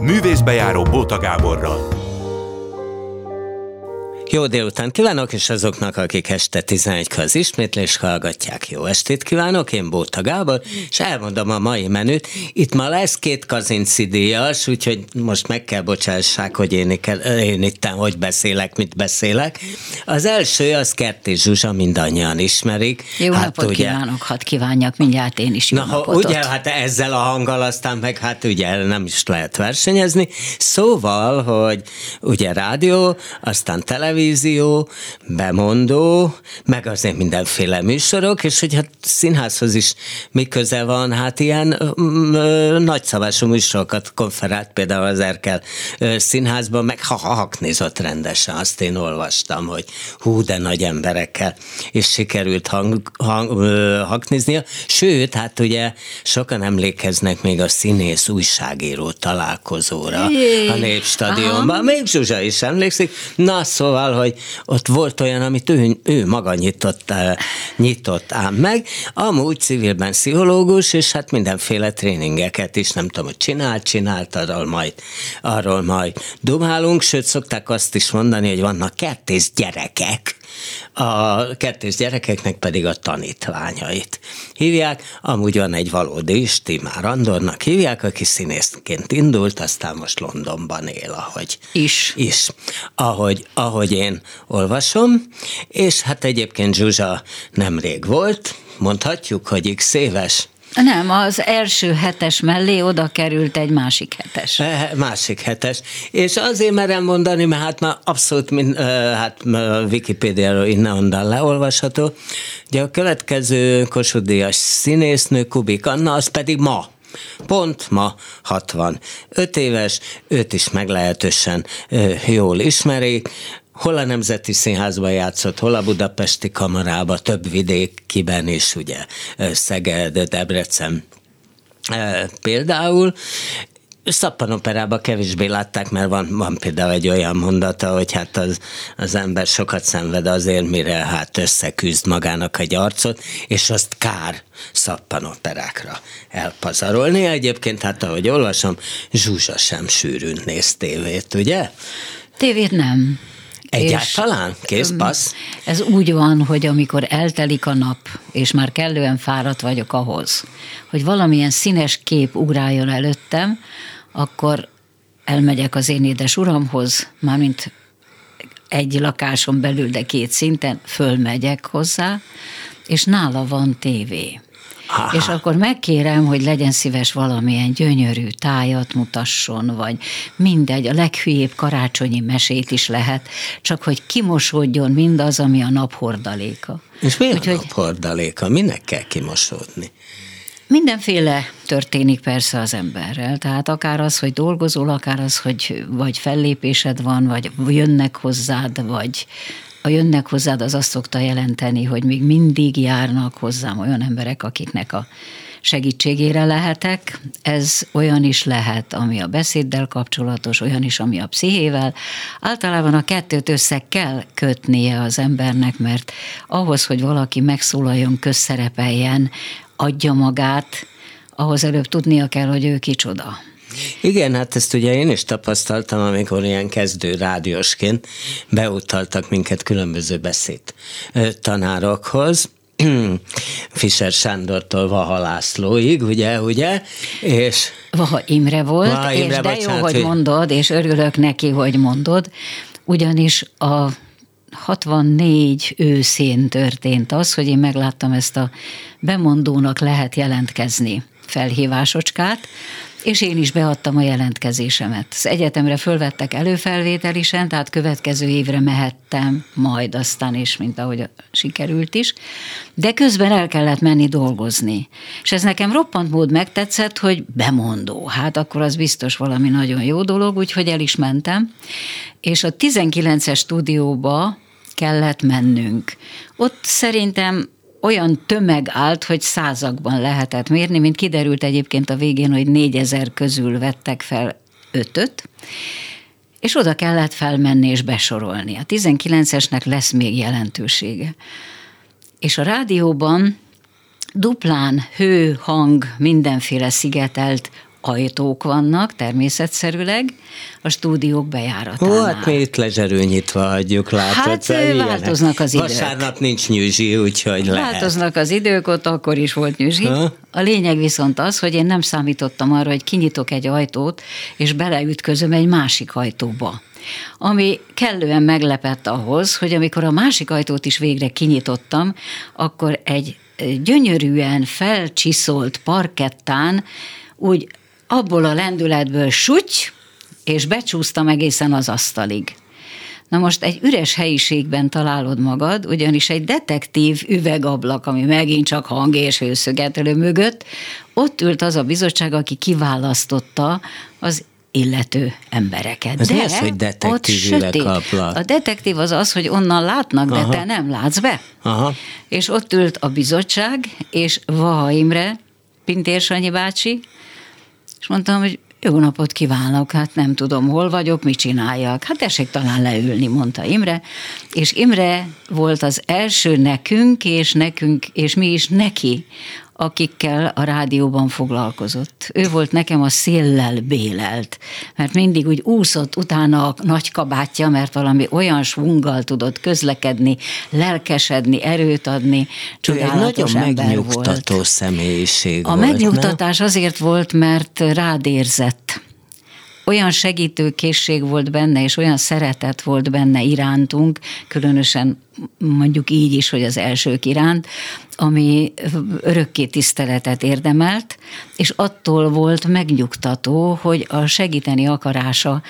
Művészbejáró Bóta Gáborral. Jó délután kívánok, és azoknak, akik este 11 az ismétlés hallgatják. Jó estét kívánok, én Bóta Gábor, és elmondom a mai menüt. Itt ma lesz két kazinci díjas, úgyhogy most meg kell bocsássák, hogy én, én itt hogy beszélek, mit beszélek. Az első az Kerti Zsuzsa, mindannyian ismerik. Jó hát napot ugye, kívánok, hadd kívánjak mindjárt én is jó Na, napot ugye, hát ezzel a hanggal aztán meg hát ugye nem is lehet versenyezni. Szóval, hogy ugye rádió, aztán televízió, televízió, bemondó, meg azért mindenféle műsorok, és hogy hát színházhoz is mi köze van, hát ilyen nagyszabású műsorokat konferált például az Erkel színházban, meg ha haknézott rendesen, azt én olvastam, hogy hú, de nagy emberekkel, és sikerült hang, hang, hakniznia. Sőt, hát ugye sokan emlékeznek még a színész újságíró találkozóra a Népstadionban. Még Zsuzsa is emlékszik. Na, szóval szóval, hogy ott volt olyan, amit ő, ő maga nyitott, nyitott ám meg, amúgy civilben pszichológus, és hát mindenféle tréningeket is, nem tudom, hogy csinált, csinált, arról majd, arról majd dumálunk, sőt szokták azt is mondani, hogy vannak kertész gyerekek, a kettős gyerekeknek pedig a tanítványait hívják. Amúgy van egy valódi is, Timár Andornak hívják, aki színészként indult, aztán most Londonban él, ahogy is. is ahogy, ahogy én olvasom, és hát egyébként Zsuzsa nemrég volt, mondhatjuk, hogy x éves, nem, az első hetes mellé oda került egy másik hetes. Másik hetes. És azért merem mondani, mert hát már abszolút mind, hát Wikipédiáról innen-onnan leolvasható. Ugye a következő Kossuth színésznő Kubik Anna, az pedig ma Pont ma 65 éves, őt is meglehetősen jól ismerik, hol a Nemzeti Színházban játszott, hol a Budapesti Kamarába, több vidékiben is, ugye Szeged, Debrecen például, Szappanoperába kevésbé látták, mert van, van például egy olyan mondata, hogy hát az, az ember sokat szenved azért, mire hát összeküzd magának egy arcot, és azt kár szappanoperákra elpazarolni. Egyébként hát ahogy olvasom, Zsuzsa sem sűrűn néz tévét, ugye? Tévét nem. Egyáltalán? Kész, passz? Ez úgy van, hogy amikor eltelik a nap, és már kellően fáradt vagyok ahhoz, hogy valamilyen színes kép ugráljon előttem, akkor elmegyek az én édes uramhoz, mármint egy lakáson belül, de két szinten, fölmegyek hozzá, és nála van tévé. Aha. És akkor megkérem, hogy legyen szíves valamilyen gyönyörű tájat mutasson, vagy mindegy, a leghülyébb karácsonyi mesét is lehet, csak hogy kimosódjon mindaz, ami a naphordaléka. És mi Úgyhogy... a naphordaléka? Minek kell kimosódni? Mindenféle történik persze az emberrel, tehát akár az, hogy dolgozol, akár az, hogy vagy fellépésed van, vagy jönnek hozzád, vagy a jönnek hozzád az azt szokta jelenteni, hogy még mindig járnak hozzám olyan emberek, akiknek a segítségére lehetek. Ez olyan is lehet, ami a beszéddel kapcsolatos, olyan is, ami a pszichével. Általában a kettőt össze kell kötnie az embernek, mert ahhoz, hogy valaki megszólaljon, közszerepeljen, adja magát, ahhoz előbb tudnia kell, hogy ő kicsoda. Igen, hát ezt ugye én is tapasztaltam, amikor ilyen kezdő rádiósként beutaltak minket különböző beszéd tanárokhoz, Fischer Sándortól Vaha Lászlóig, ugye, ugye, és... Vaha Imre volt, Vaha Imre, és de bocsánat, jó, hogy mondod, és örülök neki, hogy mondod, ugyanis a 64 őszén történt az, hogy én megláttam ezt a bemondónak lehet jelentkezni felhívásocskát, és én is beadtam a jelentkezésemet. Az egyetemre fölvettek előfelvételisen, tehát következő évre mehettem majd aztán is, mint ahogy sikerült is, de közben el kellett menni dolgozni. És ez nekem roppant mód megtetszett, hogy bemondó. Hát akkor az biztos valami nagyon jó dolog, úgyhogy el is mentem. És a 19-es stúdióba kellett mennünk. Ott szerintem olyan tömeg állt, hogy százakban lehetett mérni, mint kiderült egyébként a végén, hogy négyezer közül vettek fel ötöt, és oda kellett felmenni és besorolni. A 19-esnek lesz még jelentősége. És a rádióban duplán hő, hang, mindenféle szigetelt ajtók vannak természetszerűleg, a stúdiók bejáratánál. Ó, hát mi itt lezserő nyitva adjuk, látod. Hát szóval változnak az idők. Vasárnap nincs nyűzsi, úgyhogy lehet. Változnak az idők, ott akkor is volt nyűzsi. Ha? A lényeg viszont az, hogy én nem számítottam arra, hogy kinyitok egy ajtót, és beleütközöm egy másik ajtóba ami kellően meglepett ahhoz, hogy amikor a másik ajtót is végre kinyitottam, akkor egy gyönyörűen felcsiszolt parkettán úgy abból a lendületből suty, és becsúsztam egészen az asztalig. Na most egy üres helyiségben találod magad, ugyanis egy detektív üvegablak, ami megint csak hang és hőszögetelő mögött, ott ült az a bizottság, aki kiválasztotta az illető embereket. Ez de az, hogy detektív üvegablak? A detektív az az, hogy onnan látnak, de Aha. te nem látsz be. Aha. És ott ült a bizottság, és Vaha Imre, Pintér Sanyi bácsi, és mondtam, hogy jó napot kívánok, hát nem tudom, hol vagyok, mit csináljak. Hát tessék talán leülni, mondta Imre. És Imre volt az első nekünk, és nekünk, és mi is neki akikkel a rádióban foglalkozott. Ő volt nekem a széllel bélelt, mert mindig úgy úszott utána a nagy kabátja, mert valami olyan svunggal tudott közlekedni, lelkesedni, erőt adni, csodálatos nagyon ember megnyugtató volt. személyiség A volt, megnyugtatás nem? azért volt, mert rád érzett olyan segítőkészség volt benne, és olyan szeretet volt benne irántunk, különösen mondjuk így is, hogy az elsők iránt, ami örökké tiszteletet érdemelt, és attól volt megnyugtató, hogy a segíteni akarása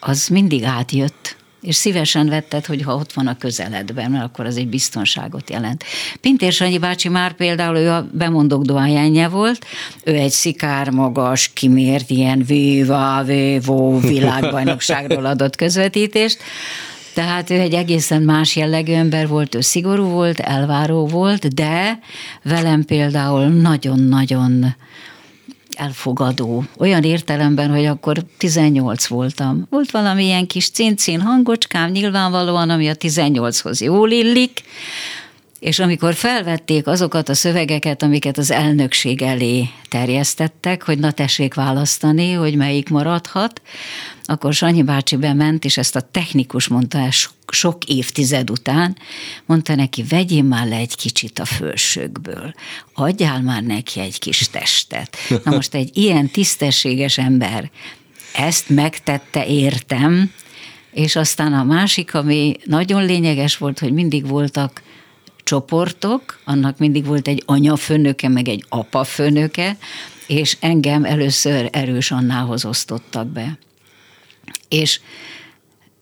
az mindig átjött és szívesen vetted, hogy ha ott van a közeledben, mert akkor az egy biztonságot jelent. Pintér Sanyi bácsi már például ő a bemondók dohányánja volt, ő egy szikár magas, kimért ilyen viva, vivo világbajnokságról adott közvetítést, tehát ő egy egészen más jellegű ember volt, ő szigorú volt, elváró volt, de velem például nagyon-nagyon elfogadó. Olyan értelemben, hogy akkor 18 voltam. Volt valami ilyen kis cincin hangocskám nyilvánvalóan, ami a 18-hoz jól illik, és amikor felvették azokat a szövegeket, amiket az elnökség elé terjesztettek, hogy na tessék választani, hogy melyik maradhat, akkor Sanyi bácsi bement, és ezt a technikus mondta el sok, évtized után, mondta neki, vegyél már le egy kicsit a fölsőkből, adjál már neki egy kis testet. Na most egy ilyen tisztességes ember ezt megtette értem, és aztán a másik, ami nagyon lényeges volt, hogy mindig voltak csoportok, annak mindig volt egy anyafőnöke, meg egy apafőnöke, és engem először Erős Annához osztottak be. És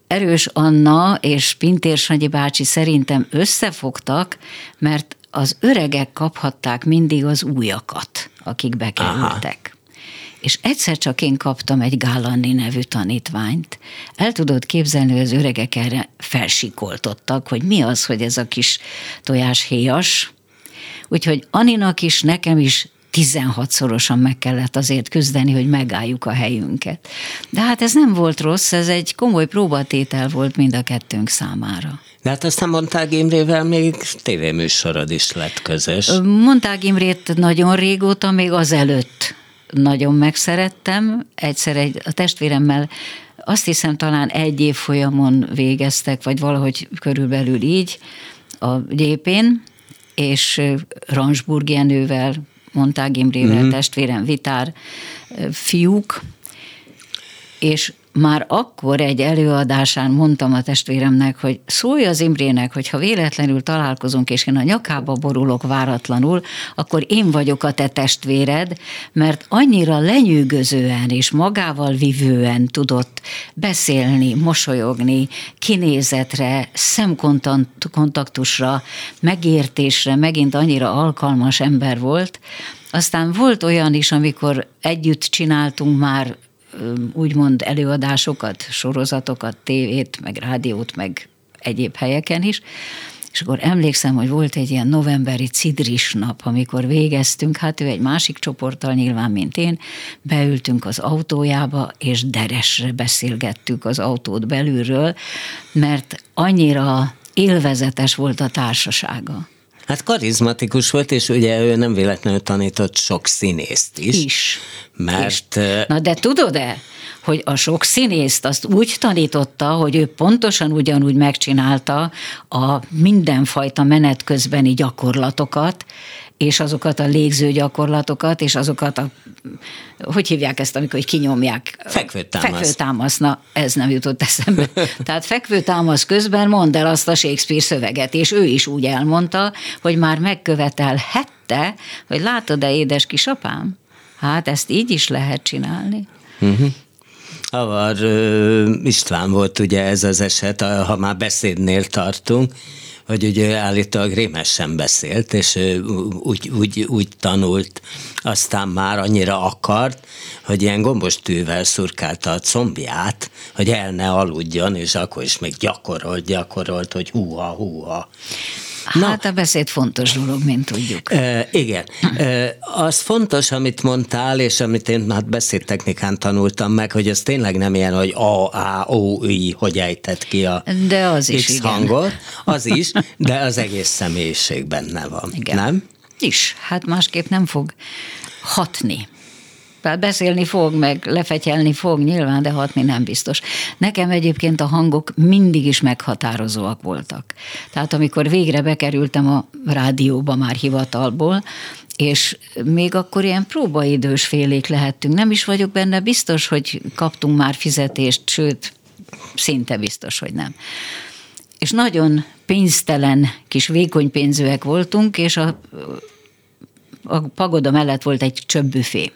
Erős Anna és Pintér Sanyi bácsi szerintem összefogtak, mert az öregek kaphatták mindig az újakat, akik bekerültek. Aha és egyszer csak én kaptam egy Gálanni nevű tanítványt. El tudod képzelni, hogy az öregek erre felsikoltottak, hogy mi az, hogy ez a kis tojáshéjas. Úgyhogy Aninak is, nekem is 16-szorosan meg kellett azért küzdeni, hogy megálljuk a helyünket. De hát ez nem volt rossz, ez egy komoly próbatétel volt mind a kettőnk számára. De hát aztán Montág Imrével még tévéműsorod is lett közös. Montág Imrét nagyon régóta, még azelőtt nagyon megszerettem. Egyszer egy, a testvéremmel azt hiszem talán egy év folyamon végeztek, vagy valahogy körülbelül így a gyépén, és Ransburg Jenővel, Montág Imrével, mm-hmm. testvérem Vitár, fiúk, és már akkor egy előadásán mondtam a testvéremnek, hogy szólj az Imrének, hogy ha véletlenül találkozunk, és én a nyakába borulok váratlanul, akkor én vagyok a te testvéred, mert annyira lenyűgözően és magával vivően tudott beszélni, mosolyogni, kinézetre, szemkontaktusra, megértésre, megint annyira alkalmas ember volt, aztán volt olyan is, amikor együtt csináltunk már úgymond előadásokat, sorozatokat, tévét, meg rádiót, meg egyéb helyeken is, és akkor emlékszem, hogy volt egy ilyen novemberi cidris nap, amikor végeztünk, hát ő egy másik csoporttal nyilván, mint én, beültünk az autójába, és deresre beszélgettük az autót belülről, mert annyira élvezetes volt a társasága. Hát karizmatikus volt, és ugye ő nem véletlenül tanított sok színészt is. Is. Mert... Is. Na de tudod-e, hogy a sok színészt azt úgy tanította, hogy ő pontosan ugyanúgy megcsinálta a mindenfajta menet közbeni gyakorlatokat, és azokat a légző gyakorlatokat, és azokat a, hogy hívják ezt, amikor kinyomják? Fekvőtámasz. Fekvőtámasz, na ez nem jutott eszembe. Tehát fekvőtámasz közben mondd el azt a Shakespeare szöveget, és ő is úgy elmondta, hogy már megkövetelhette, hogy látod-e, édes kisapám? Hát ezt így is lehet csinálni. Uh-huh. Avar István volt ugye ez az eset, ha már beszédnél tartunk, hogy ugye állítólag rémesen beszélt, és úgy, úgy, úgy tanult, aztán már annyira akart, hogy ilyen gombos tűvel szurkálta a combját, hogy el ne aludjon, és akkor is még gyakorolt, gyakorolt, hogy húha, húha. Na, hát a beszéd fontos dolog, mint tudjuk. E, igen. E, az fontos, amit mondtál, és amit én már beszédtechnikán tanultam meg, hogy az tényleg nem ilyen, hogy A, A, O, I, hogy ejtett ki a de az is, X igen. hangot. Az is, de az egész személyiség benne van. Igen. Nem? Is. Hát másképp nem fog hatni. Tehát beszélni fog, meg lefegyelni fog nyilván, de hatni nem biztos. Nekem egyébként a hangok mindig is meghatározóak voltak. Tehát amikor végre bekerültem a rádióba már hivatalból, és még akkor ilyen próbaidős félék lehettünk. Nem is vagyok benne biztos, hogy kaptunk már fizetést, sőt, szinte biztos, hogy nem. És nagyon pénztelen kis vékony pénzűek voltunk, és a, a pagoda mellett volt egy csöbbüfé.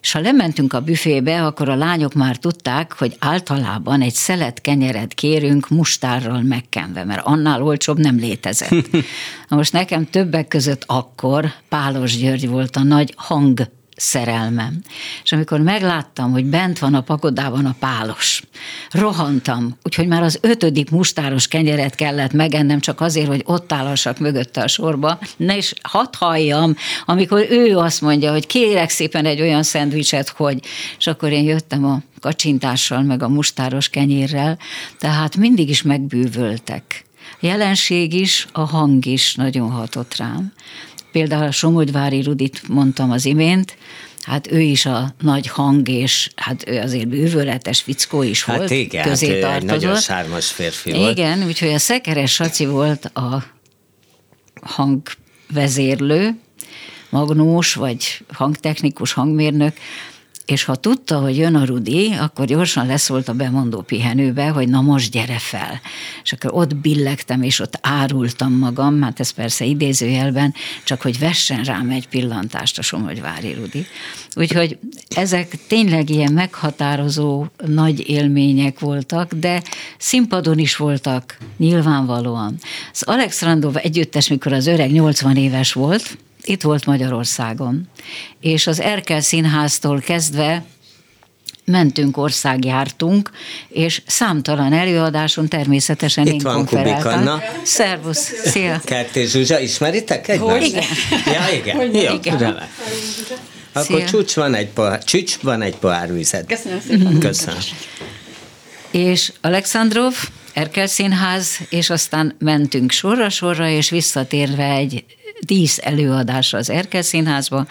És ha lementünk a büfébe, akkor a lányok már tudták, hogy általában egy szelet kenyeret kérünk mustárral megkenve, mert annál olcsóbb nem létezett. Na most nekem többek között akkor Pálos György volt a nagy hang szerelmem. És amikor megláttam, hogy bent van a pakodában a pálos, rohantam, úgyhogy már az ötödik mustáros kenyeret kellett megennem, csak azért, hogy ott állassak mögötte a sorba, ne is hadd halljam, amikor ő azt mondja, hogy kérek szépen egy olyan szendvicset, hogy, és akkor én jöttem a kacsintással, meg a mustáros kenyérrel, tehát mindig is megbűvöltek. Jelenség is, a hang is nagyon hatott rám. Például a Somogyvári Rudit mondtam az imént, hát ő is a nagy hang, és hát ő azért bűvöletes fickó is hát volt. Igen, közé hát tartozott. nagyon sármas férfi igen, volt. Igen, úgyhogy a Szekeres Saci volt a hangvezérlő, magnós, vagy hangtechnikus, hangmérnök, és ha tudta, hogy jön a Rudi, akkor gyorsan leszólt a bemondó pihenőbe, hogy na most gyere fel. És akkor ott billegtem, és ott árultam magam, hát ez persze idézőjelben, csak hogy vessen rám egy pillantást a Somogyvári Rudi. Úgyhogy ezek tényleg ilyen meghatározó nagy élmények voltak, de színpadon is voltak nyilvánvalóan. Az Alex Randov együttes, mikor az öreg 80 éves volt, itt volt Magyarországon. És az Erkel Színháztól kezdve mentünk, országjártunk, és számtalan előadáson természetesen Itt én van Kubik Szervusz, szia! Kertész Zsuzsa, ismeritek egymást? Hogy igen. Ja, igen. Hogy Jó, igen. Akkor szia. csúcs van egy pohár, csúcs van egy pohár vizet. Köszönöm szépen. Köszönöm. És Alexandrov, Erkel Színház, és aztán mentünk sorra-sorra, és visszatérve egy dísz előadásra az Erkel Színházba,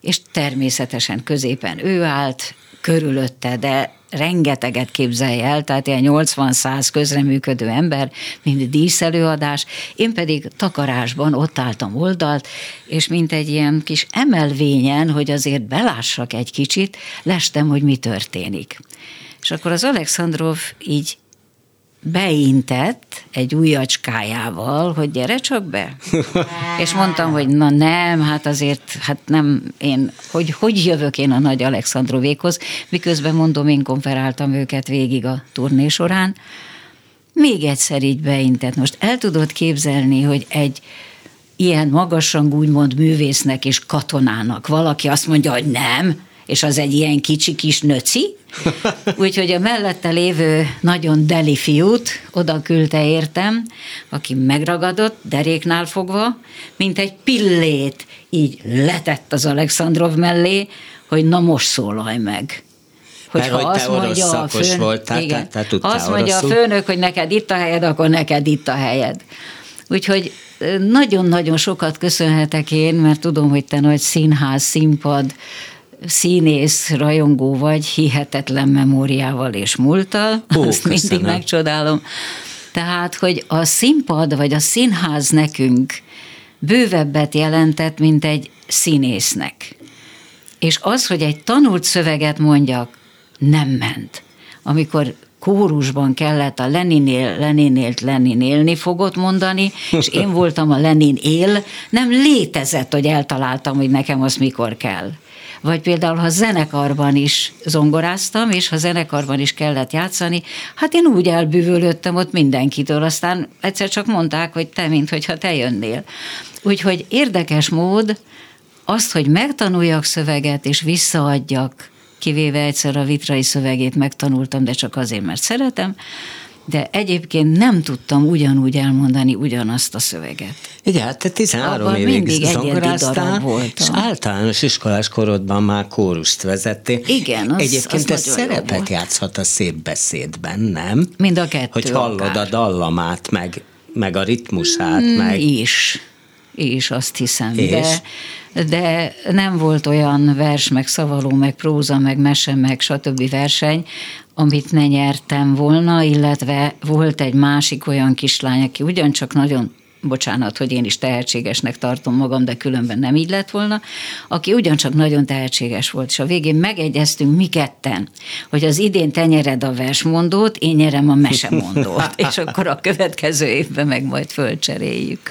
és természetesen középen ő állt, körülötte, de rengeteget képzelj el, tehát ilyen 80-100 közreműködő ember, mint díszelőadás, én pedig takarásban ott álltam oldalt, és mint egy ilyen kis emelvényen, hogy azért belássak egy kicsit, lestem, hogy mi történik. És akkor az Alexandrov így beintett egy ujjacskájával, hogy gyere csak be. és mondtam, hogy na nem, hát azért, hát nem én, hogy hogy jövök én a nagy Alexandrovékhoz, miközben mondom, én konferáltam őket végig a turné során. Még egyszer így beintett. Most el tudod képzelni, hogy egy ilyen magasrangú úgymond művésznek és katonának valaki azt mondja, hogy nem, és az egy ilyen kicsi kis nöci, úgyhogy a mellette lévő nagyon deli fiút oda küldte értem, aki megragadott, deréknál fogva, mint egy pillét, így letett az Alexandrov mellé, hogy na most szólalj meg. Hogy Mert, ha hogy azt mondja a főnök, voltál, igen, te, te azt mondja a főnök, hogy neked itt a helyed, akkor neked itt a helyed. Úgyhogy nagyon-nagyon sokat köszönhetek én, mert tudom, hogy te nagy színház, színpad, színész, rajongó vagy, hihetetlen memóriával és múltal, Ó, azt köszönöm. mindig megcsodálom. Tehát, hogy a színpad vagy a színház nekünk bővebbet jelentett, mint egy színésznek. És az, hogy egy tanult szöveget mondjak, nem ment. Amikor kórusban kellett a Leninél, Leninélt Lenin élni fogott mondani, és én voltam a Lenin él, nem létezett, hogy eltaláltam, hogy nekem az mikor kell. Vagy például, ha zenekarban is zongoráztam, és ha zenekarban is kellett játszani, hát én úgy elbűvölöttem ott mindenkitől, aztán egyszer csak mondták, hogy te, mint hogyha te jönnél. Úgyhogy érdekes mód azt, hogy megtanuljak szöveget, és visszaadjak, kivéve egyszer a vitrai szövegét megtanultam, de csak azért, mert szeretem, de egyébként nem tudtam ugyanúgy elmondani ugyanazt a szöveget. Igen, hát te 13 Abban évig zongoráztál, és általános iskolás korodban már kórust vezettél. Igen, az, Egyébként az ez szerepet volt. játszhat a szép beszédben, nem? Mind a kettő Hogy hallod akár. a dallamát, meg, meg a ritmusát, mm, meg... Is, is azt hiszem. És? De de nem volt olyan vers, meg szavaló, meg próza, meg mese, meg stb. verseny, amit ne nyertem volna, illetve volt egy másik olyan kislány, aki ugyancsak nagyon bocsánat, hogy én is tehetségesnek tartom magam, de különben nem így lett volna, aki ugyancsak nagyon tehetséges volt, és a végén megegyeztünk mi ketten, hogy az idén te nyered a versmondót, én nyerem a mesemondót, és akkor a következő évben meg majd fölcseréljük.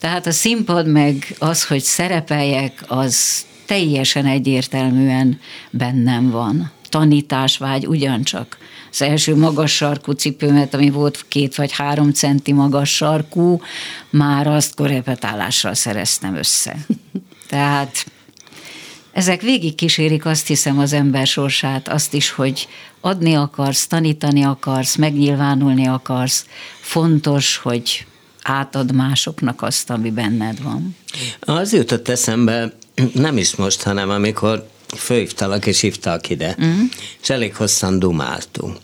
Tehát a színpad meg az, hogy szerepeljek, az teljesen egyértelműen bennem van. Tanításvágy ugyancsak. Az első magas sarkú cipőmet, ami volt két vagy három centi magas sarkú, már azt korepetálással szereztem össze. Tehát ezek végig kísérik azt hiszem az ember sorsát, azt is, hogy adni akarsz, tanítani akarsz, megnyilvánulni akarsz. Fontos, hogy átad másoknak azt, ami benned van. Az jutott eszembe, nem is most, hanem amikor főhívtalak és hívtak ide, uh-huh. és elég hosszan dumáltunk.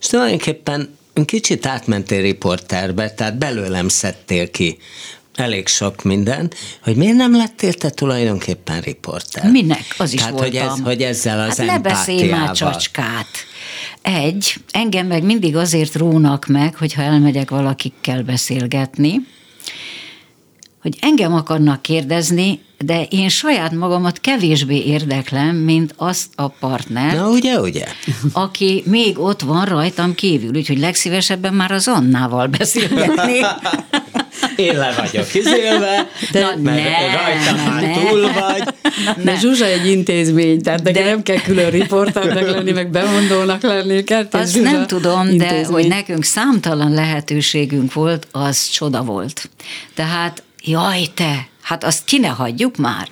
És tulajdonképpen kicsit átmentél riporterbe, tehát belőlem szedtél ki elég sok minden, hogy miért nem lettél te tulajdonképpen riporter? Minek? Az is Tehát, voltam. hogy, ez, hogy ezzel az hát ne beszélj már csacskát. Egy, engem meg mindig azért rónak meg, hogyha elmegyek valakikkel beszélgetni, hogy engem akarnak kérdezni, de én saját magamat kevésbé érdeklem, mint azt a partner. Na ugye, ugye? Aki még ott van rajtam kívül, úgyhogy legszívesebben már az Annával beszélgetni. Én le vagyok izélve, de Na, mert ne, rajtam már ne. túl vagy. De Zsuzsa egy intézmény, tehát de nem kell külön riporternek lenni, meg bemondónak lenni. Azt Zsuzsa nem tudom, intézmény. de hogy nekünk számtalan lehetőségünk volt, az csoda volt. Tehát, jaj te, hát azt ki ne hagyjuk már.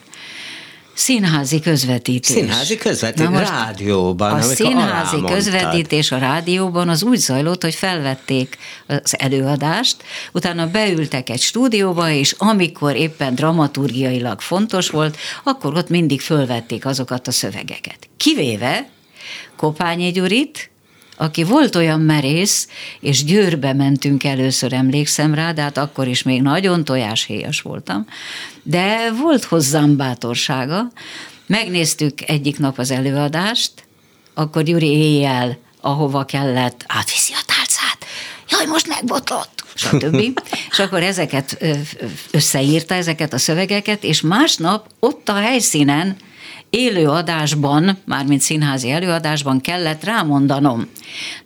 Színházi közvetítés. Színházi közvetítés, Na rádióban. A színházi közvetítés a rádióban az úgy zajlott, hogy felvették az előadást, utána beültek egy stúdióba, és amikor éppen dramaturgiailag fontos volt, akkor ott mindig fölvették azokat a szövegeket. Kivéve Kopányi Gyurit, aki volt olyan merész, és Győrbe mentünk először, emlékszem rá, de hát akkor is még nagyon tojáshéjas voltam, de volt hozzám bátorsága. Megnéztük egyik nap az előadást, akkor Gyuri éjjel, ahova kellett, átviszi a tálcát, jaj, most megbotlott, stb. és akkor ezeket összeírta, ezeket a szövegeket, és másnap ott a helyszínen élő adásban, mármint színházi előadásban kellett rámondanom.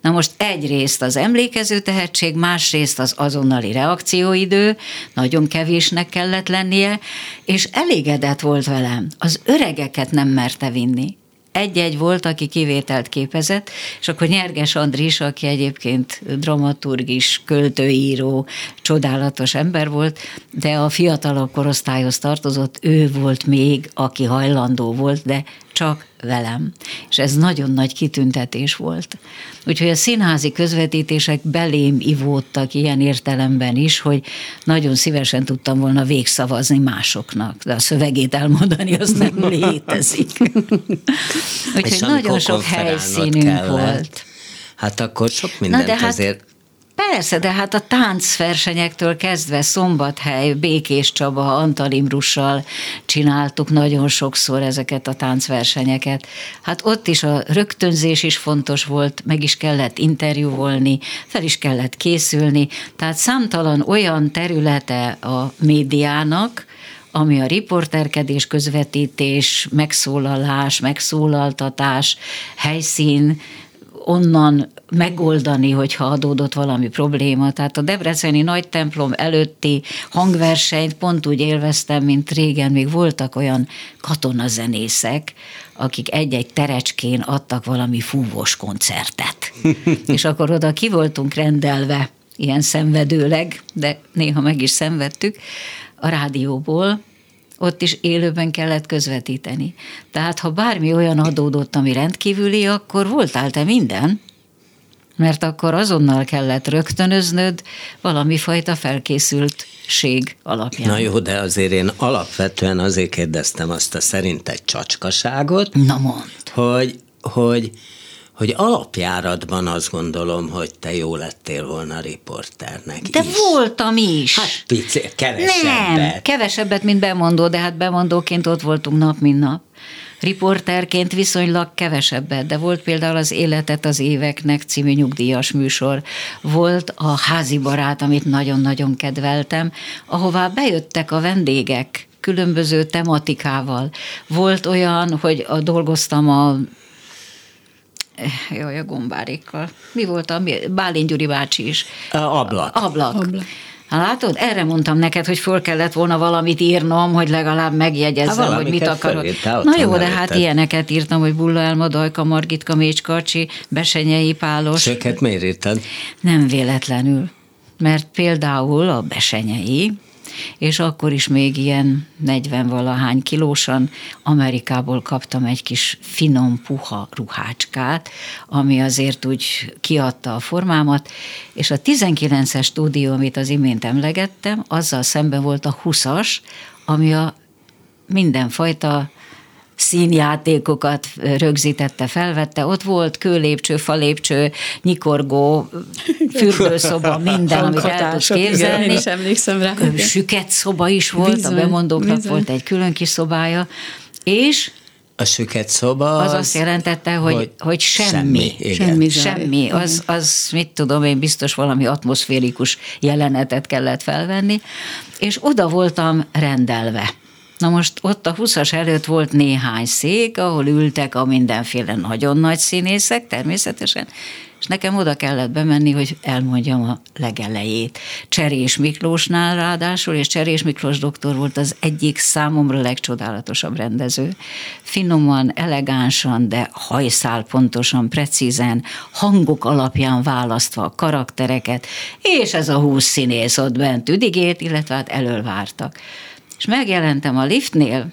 Na most egyrészt az emlékező tehetség, másrészt az azonnali reakcióidő, nagyon kevésnek kellett lennie, és elégedett volt velem. Az öregeket nem merte vinni egy-egy volt, aki kivételt képezett, és akkor Nyerges Andris, aki egyébként dramaturgis, költőíró, csodálatos ember volt, de a fiatalabb korosztályhoz tartozott, ő volt még, aki hajlandó volt, de csak velem. És ez nagyon nagy kitüntetés volt. Úgyhogy a színházi közvetítések belém ivódtak ilyen értelemben is, hogy nagyon szívesen tudtam volna végszavazni másoknak, de a szövegét elmondani az nem létezik. Úgyhogy nagyon sok helyszínünk volt. Hát akkor sok mindent Na de hát azért Persze, de hát a táncversenyektől kezdve Szombathely, Békés Csaba, Antal Imrussal csináltuk nagyon sokszor ezeket a táncversenyeket. Hát ott is a rögtönzés is fontos volt, meg is kellett interjúvolni, fel is kellett készülni, tehát számtalan olyan területe a médiának, ami a riporterkedés, közvetítés, megszólalás, megszólaltatás, helyszín, onnan megoldani, hogyha adódott valami probléma. Tehát a Debreceni nagy templom előtti hangversenyt pont úgy élveztem, mint régen még voltak olyan katonazenészek, akik egy-egy terecskén adtak valami fúvós koncertet. És akkor oda ki voltunk rendelve, ilyen szenvedőleg, de néha meg is szenvedtük, a rádióból, ott is élőben kellett közvetíteni. Tehát ha bármi olyan adódott, ami rendkívüli, akkor voltál te minden, mert akkor azonnal kellett rögtönöznöd valami fajta felkészültség alapján. Na jó, de azért én alapvetően azért kérdeztem azt a szerinted csacskaságot, Na mond. hogy, hogy hogy alapjáratban azt gondolom, hogy te jó lettél volna riporternek De is. voltam is. Hát pici, kevesebbet. Nem, kevesebbet, mint bemondó, de hát bemondóként ott voltunk nap, mint nap. Riporterként viszonylag kevesebbet, de volt például az Életet az éveknek című nyugdíjas műsor. Volt a házi barát, amit nagyon-nagyon kedveltem, ahová bejöttek a vendégek, különböző tematikával. Volt olyan, hogy a, dolgoztam a jaj, a gombárikkal. Mi volt a, Bálint Gyuri bácsi is. Ablak. Ablak. Ablak. Hát látod, erre mondtam neked, hogy föl kellett volna valamit írnom, hogy legalább megjegyezzem, hát hogy mit akarok. Na jó, de hát ilyeneket írtam, hogy Bulla Elma, Dajka, Margitka, Mécskarcsi, Besenyei, Pálos. Őket miért írtad? Nem véletlenül. Mert például a Besenyei, és akkor is még ilyen 40-valahány kilósan Amerikából kaptam egy kis finom, puha ruhácskát, ami azért úgy kiadta a formámat, és a 19-es stúdió, amit az imént emlegettem, azzal szemben volt a 20-as, ami a mindenfajta színjátékokat rögzítette, felvette. Ott volt kőlépcső, falépcső, nyikorgó, fürdőszoba, minden, amit el tudsz képzelni. Én is emlékszem rá. Süket szoba is volt, bizony, a bemondóknak bizony. volt egy külön kis szobája, és a süket szoba az, az azt jelentette, hogy, hogy, hogy semmi. Semmi, semmi, semmi. Az, az, mit tudom én, biztos valami atmoszférikus jelenetet kellett felvenni, és oda voltam rendelve. Na most ott a 20-as előtt volt néhány szék, ahol ültek a mindenféle nagyon nagy színészek, természetesen, és nekem oda kellett bemenni, hogy elmondjam a legelejét. Cserés Miklósnál ráadásul, és Cserés Miklós doktor volt az egyik számomra legcsodálatosabb rendező. Finoman, elegánsan, de hajszál pontosan, precízen, hangok alapján választva a karaktereket, és ez a húsz színész ott bent üdigét, illetve hát elől vártak és megjelentem a liftnél,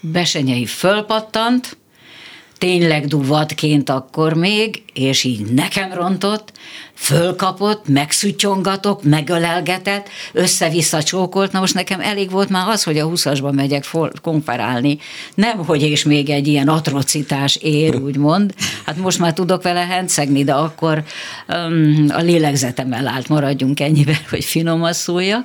Besenyei fölpattant, tényleg duvatként akkor még, és így nekem rontott, fölkapott, megszütyongatok, megölelgetett, össze-vissza csókolt, na most nekem elég volt már az, hogy a 20-asba megyek konferálni, nem, hogy és még egy ilyen atrocitás ér, úgymond, hát most már tudok vele hencegni, de akkor um, a lélegzetem elállt, maradjunk ennyivel, hogy finoman szóljak,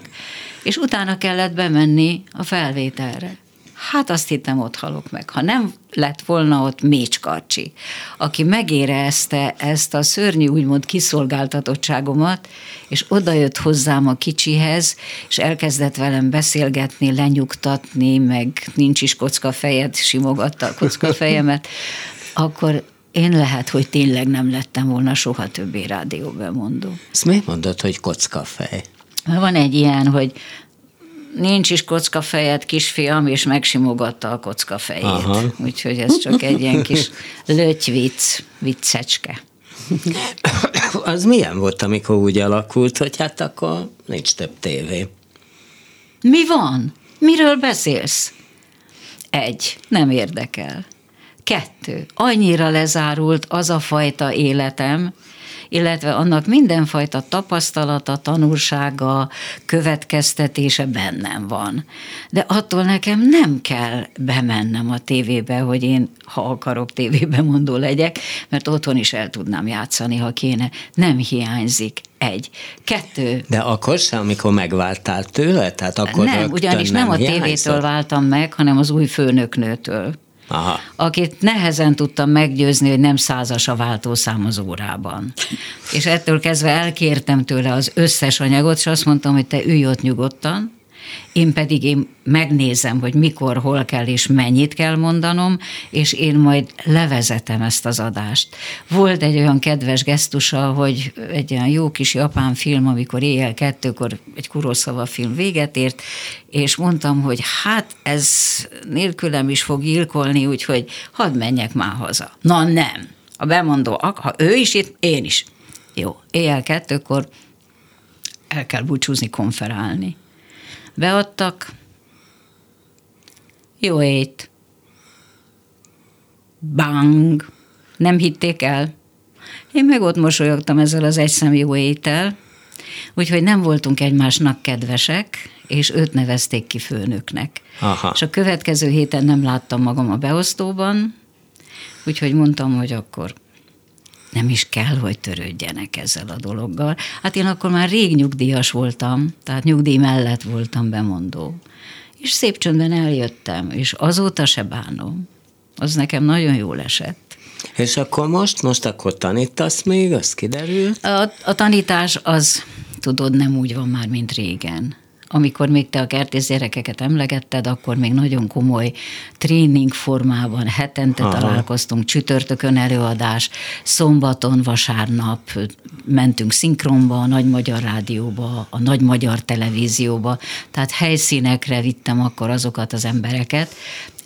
és utána kellett bemenni a felvételre. Hát azt hittem, ott halok meg. Ha nem lett volna ott Mécs Karcsi, aki megérezte ezt a szörnyű, úgymond kiszolgáltatottságomat, és odajött hozzám a kicsihez, és elkezdett velem beszélgetni, lenyugtatni, meg nincs is kocka fejed, simogatta a kocka fejemet, akkor én lehet, hogy tényleg nem lettem volna soha többé rádióbemondó. Ezt miért mondod, hogy kocka fej? Van egy ilyen, hogy nincs is kocka fejed, kisfiam, és megsimogatta a kocka fejét. Aha. Úgyhogy ez csak egy ilyen kis lötyvic, viccecske. Az milyen volt, amikor úgy alakult, hogy hát akkor nincs több tévé? Mi van? Miről beszélsz? Egy, nem érdekel. Kettő, annyira lezárult az a fajta életem, illetve annak mindenfajta tapasztalata, tanulsága, következtetése bennem van. De attól nekem nem kell bemennem a tévébe, hogy én, ha akarok tévébe mondó legyek, mert otthon is el tudnám játszani, ha kéne. Nem hiányzik. Egy. Kettő. De akkor sem, amikor megváltál tőle? Tehát akkor nem, ugyanis nem, nem a tévétől váltam meg, hanem az új főnöknőtől. Aha. akit nehezen tudtam meggyőzni, hogy nem százas a váltószám az órában. És ettől kezdve elkértem tőle az összes anyagot, és azt mondtam, hogy te ülj ott nyugodtan, én pedig én megnézem, hogy mikor, hol kell és mennyit kell mondanom, és én majd levezetem ezt az adást. Volt egy olyan kedves gesztusa, hogy egy olyan jó kis japán film, amikor éjjel kettőkor egy Kuroszava film véget ért, és mondtam, hogy hát ez nélkülem is fog gyilkolni, úgyhogy hadd menjek már haza. Na nem. A bemondó, ha ő is itt, én is. Jó, éjjel kettőkor el kell búcsúzni, konferálni. Beadtak, jó ét. Bang! Nem hitték el. Én meg ott mosolyogtam ezzel az egyszem jó étel, úgyhogy nem voltunk egymásnak kedvesek, és őt nevezték ki főnöknek. Aha. És a következő héten nem láttam magam a beosztóban, úgyhogy mondtam, hogy akkor nem is kell, hogy törődjenek ezzel a dologgal. Hát én akkor már rég nyugdíjas voltam, tehát nyugdíj mellett voltam bemondó. És szép csöndben eljöttem, és azóta se bánom. Az nekem nagyon jól esett. És akkor most, most akkor tanítasz még, az kiderült? A, a tanítás az, tudod, nem úgy van már, mint régen amikor még te a kertész gyerekeket emlegetted, akkor még nagyon komoly tréning formában hetente Aha. találkoztunk, csütörtökön előadás, szombaton, vasárnap mentünk szinkronba, a Nagy Magyar Rádióba, a Nagy Magyar Televízióba, tehát helyszínekre vittem akkor azokat az embereket,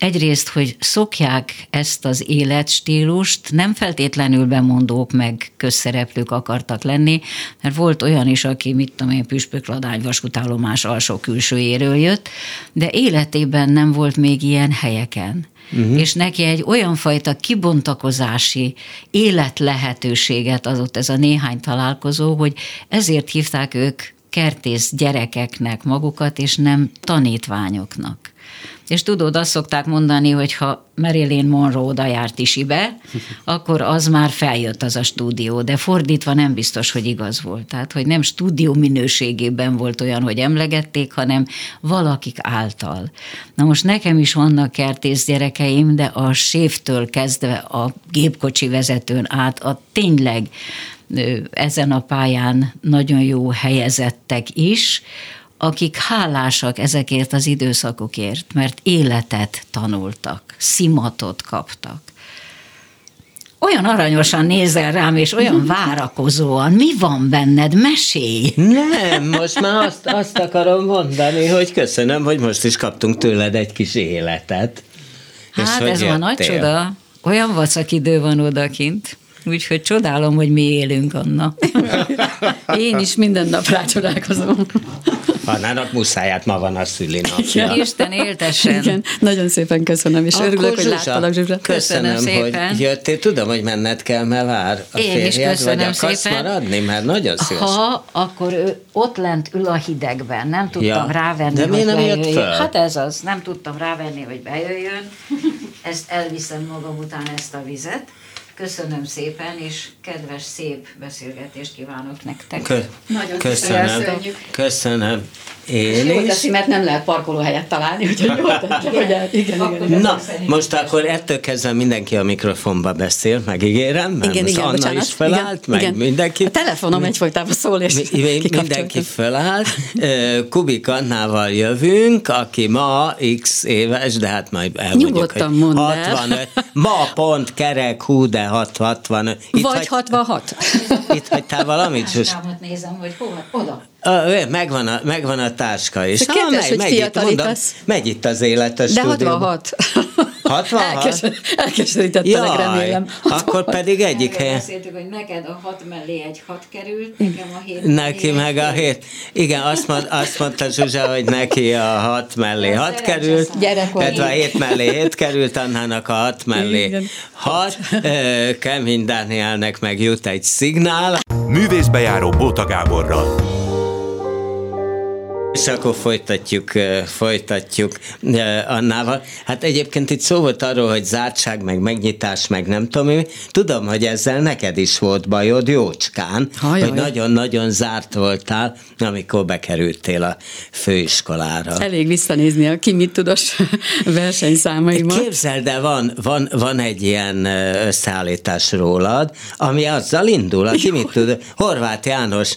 egyrészt, hogy szokják ezt az életstílust, nem feltétlenül bemondók meg közszereplők akartak lenni, mert volt olyan is, aki, mit tudom én, Püspökladány vasútállomás alsó külsőjéről jött, de életében nem volt még ilyen helyeken. Uh-huh. És neki egy olyan fajta kibontakozási élet lehetőséget adott ez a néhány találkozó, hogy ezért hívták ők kertész gyerekeknek magukat, és nem tanítványoknak. És tudod, azt szokták mondani, hogy ha Marilyn Monroe oda járt isibe, akkor az már feljött az a stúdió, de fordítva nem biztos, hogy igaz volt. Tehát, hogy nem stúdió minőségében volt olyan, hogy emlegették, hanem valakik által. Na most nekem is vannak kertész gyerekeim, de a sévtől kezdve a gépkocsi vezetőn át a tényleg ezen a pályán nagyon jó helyezettek is, akik hálásak ezekért az időszakokért, mert életet tanultak, szimatot kaptak. Olyan aranyosan nézel rám, és olyan várakozóan. Mi van benned? Mesélj! Nem, most már azt, azt akarom mondani, hogy köszönöm, hogy most is kaptunk tőled egy kis életet. Hát ez van nagy csoda. Olyan vacak idő van odakint. Úgyhogy csodálom, hogy mi élünk, Anna. Én is minden nap rácsodálkozom. Annának muszáját ma van a szülinapja. Isten éltessen. Igen, nagyon szépen köszönöm, és Akkor örülök, Zsuzsa, hogy láttalak, Zsuzsa. Köszönöm, köszönöm szépen. hogy jöttél. Tudom, hogy menned kell, mert vár a Én férjed, is köszönöm vagy akarsz szépen. maradni, mert nagyon szíves. Ha, akkor ő ott lent ül a hidegben, nem tudtam ja, rávenni, de hogy nem jött föl? Hát ez az, nem tudtam rávenni, hogy bejöjjön. Ezt elviszem magam után ezt a vizet. Köszönöm szépen, és kedves, szép beszélgetést kívánok nektek. Kö- Nagyon köszönöm. Köszönöm. Én jó is. Teszi, mert nem lehet parkolóhelyet találni, úgyhogy jó tette, hogy el, igen, igen, igen. Na, most akkor ettől kezdve mindenki a mikrofonba beszél, megígérem, mert igen, most igen, Anna bocsánat, is felállt, igen, meg igen. mindenki. A telefonom egyfolytában szól, és mi, Mindenki felállt. Kubik Annával jövünk, aki ma x éves, de hát majd elmondjuk, Nyugodtan hogy 65. Ma pont kerek, hú, de 60. Itt Vagy hagy... 66. Itt hagytál valamit? Most nézem, hogy hova, oda. Megvan a, megvan a táska is. Ha, kedves, megy, hogy megy, itt, mondom, megy itt az élet a De 66. 66? Elkeserítettelek, remélem. 66. Akkor pedig egyik helyen. Beszéltük, hogy neked a hat mellé egy hat került, nekem a hét Neki meg a hét. Igen, azt, mond, azt mondta Zsuzsa, hogy neki a hat mellé hat került. Gyerek vagy. illetve a hét mellé hét került, Annának a hat mellé Igen. hat. Ö, Kemény Dánielnek meg jut egy szignál. Művészbejáró Bóta Gáborral. És akkor folytatjuk, folytatjuk Annával. Hát egyébként itt szó volt arról, hogy zártság, meg megnyitás, meg nem tudom mi. Tudom, hogy ezzel neked is volt bajod jócskán, Hajaj. hogy nagyon-nagyon zárt voltál, amikor bekerültél a főiskolára. Elég visszanézni a ki mit tudos versenyszámaimat. Képzeld el, van, van, van egy ilyen összeállítás rólad, ami azzal indul, aki mit tud, Horváth János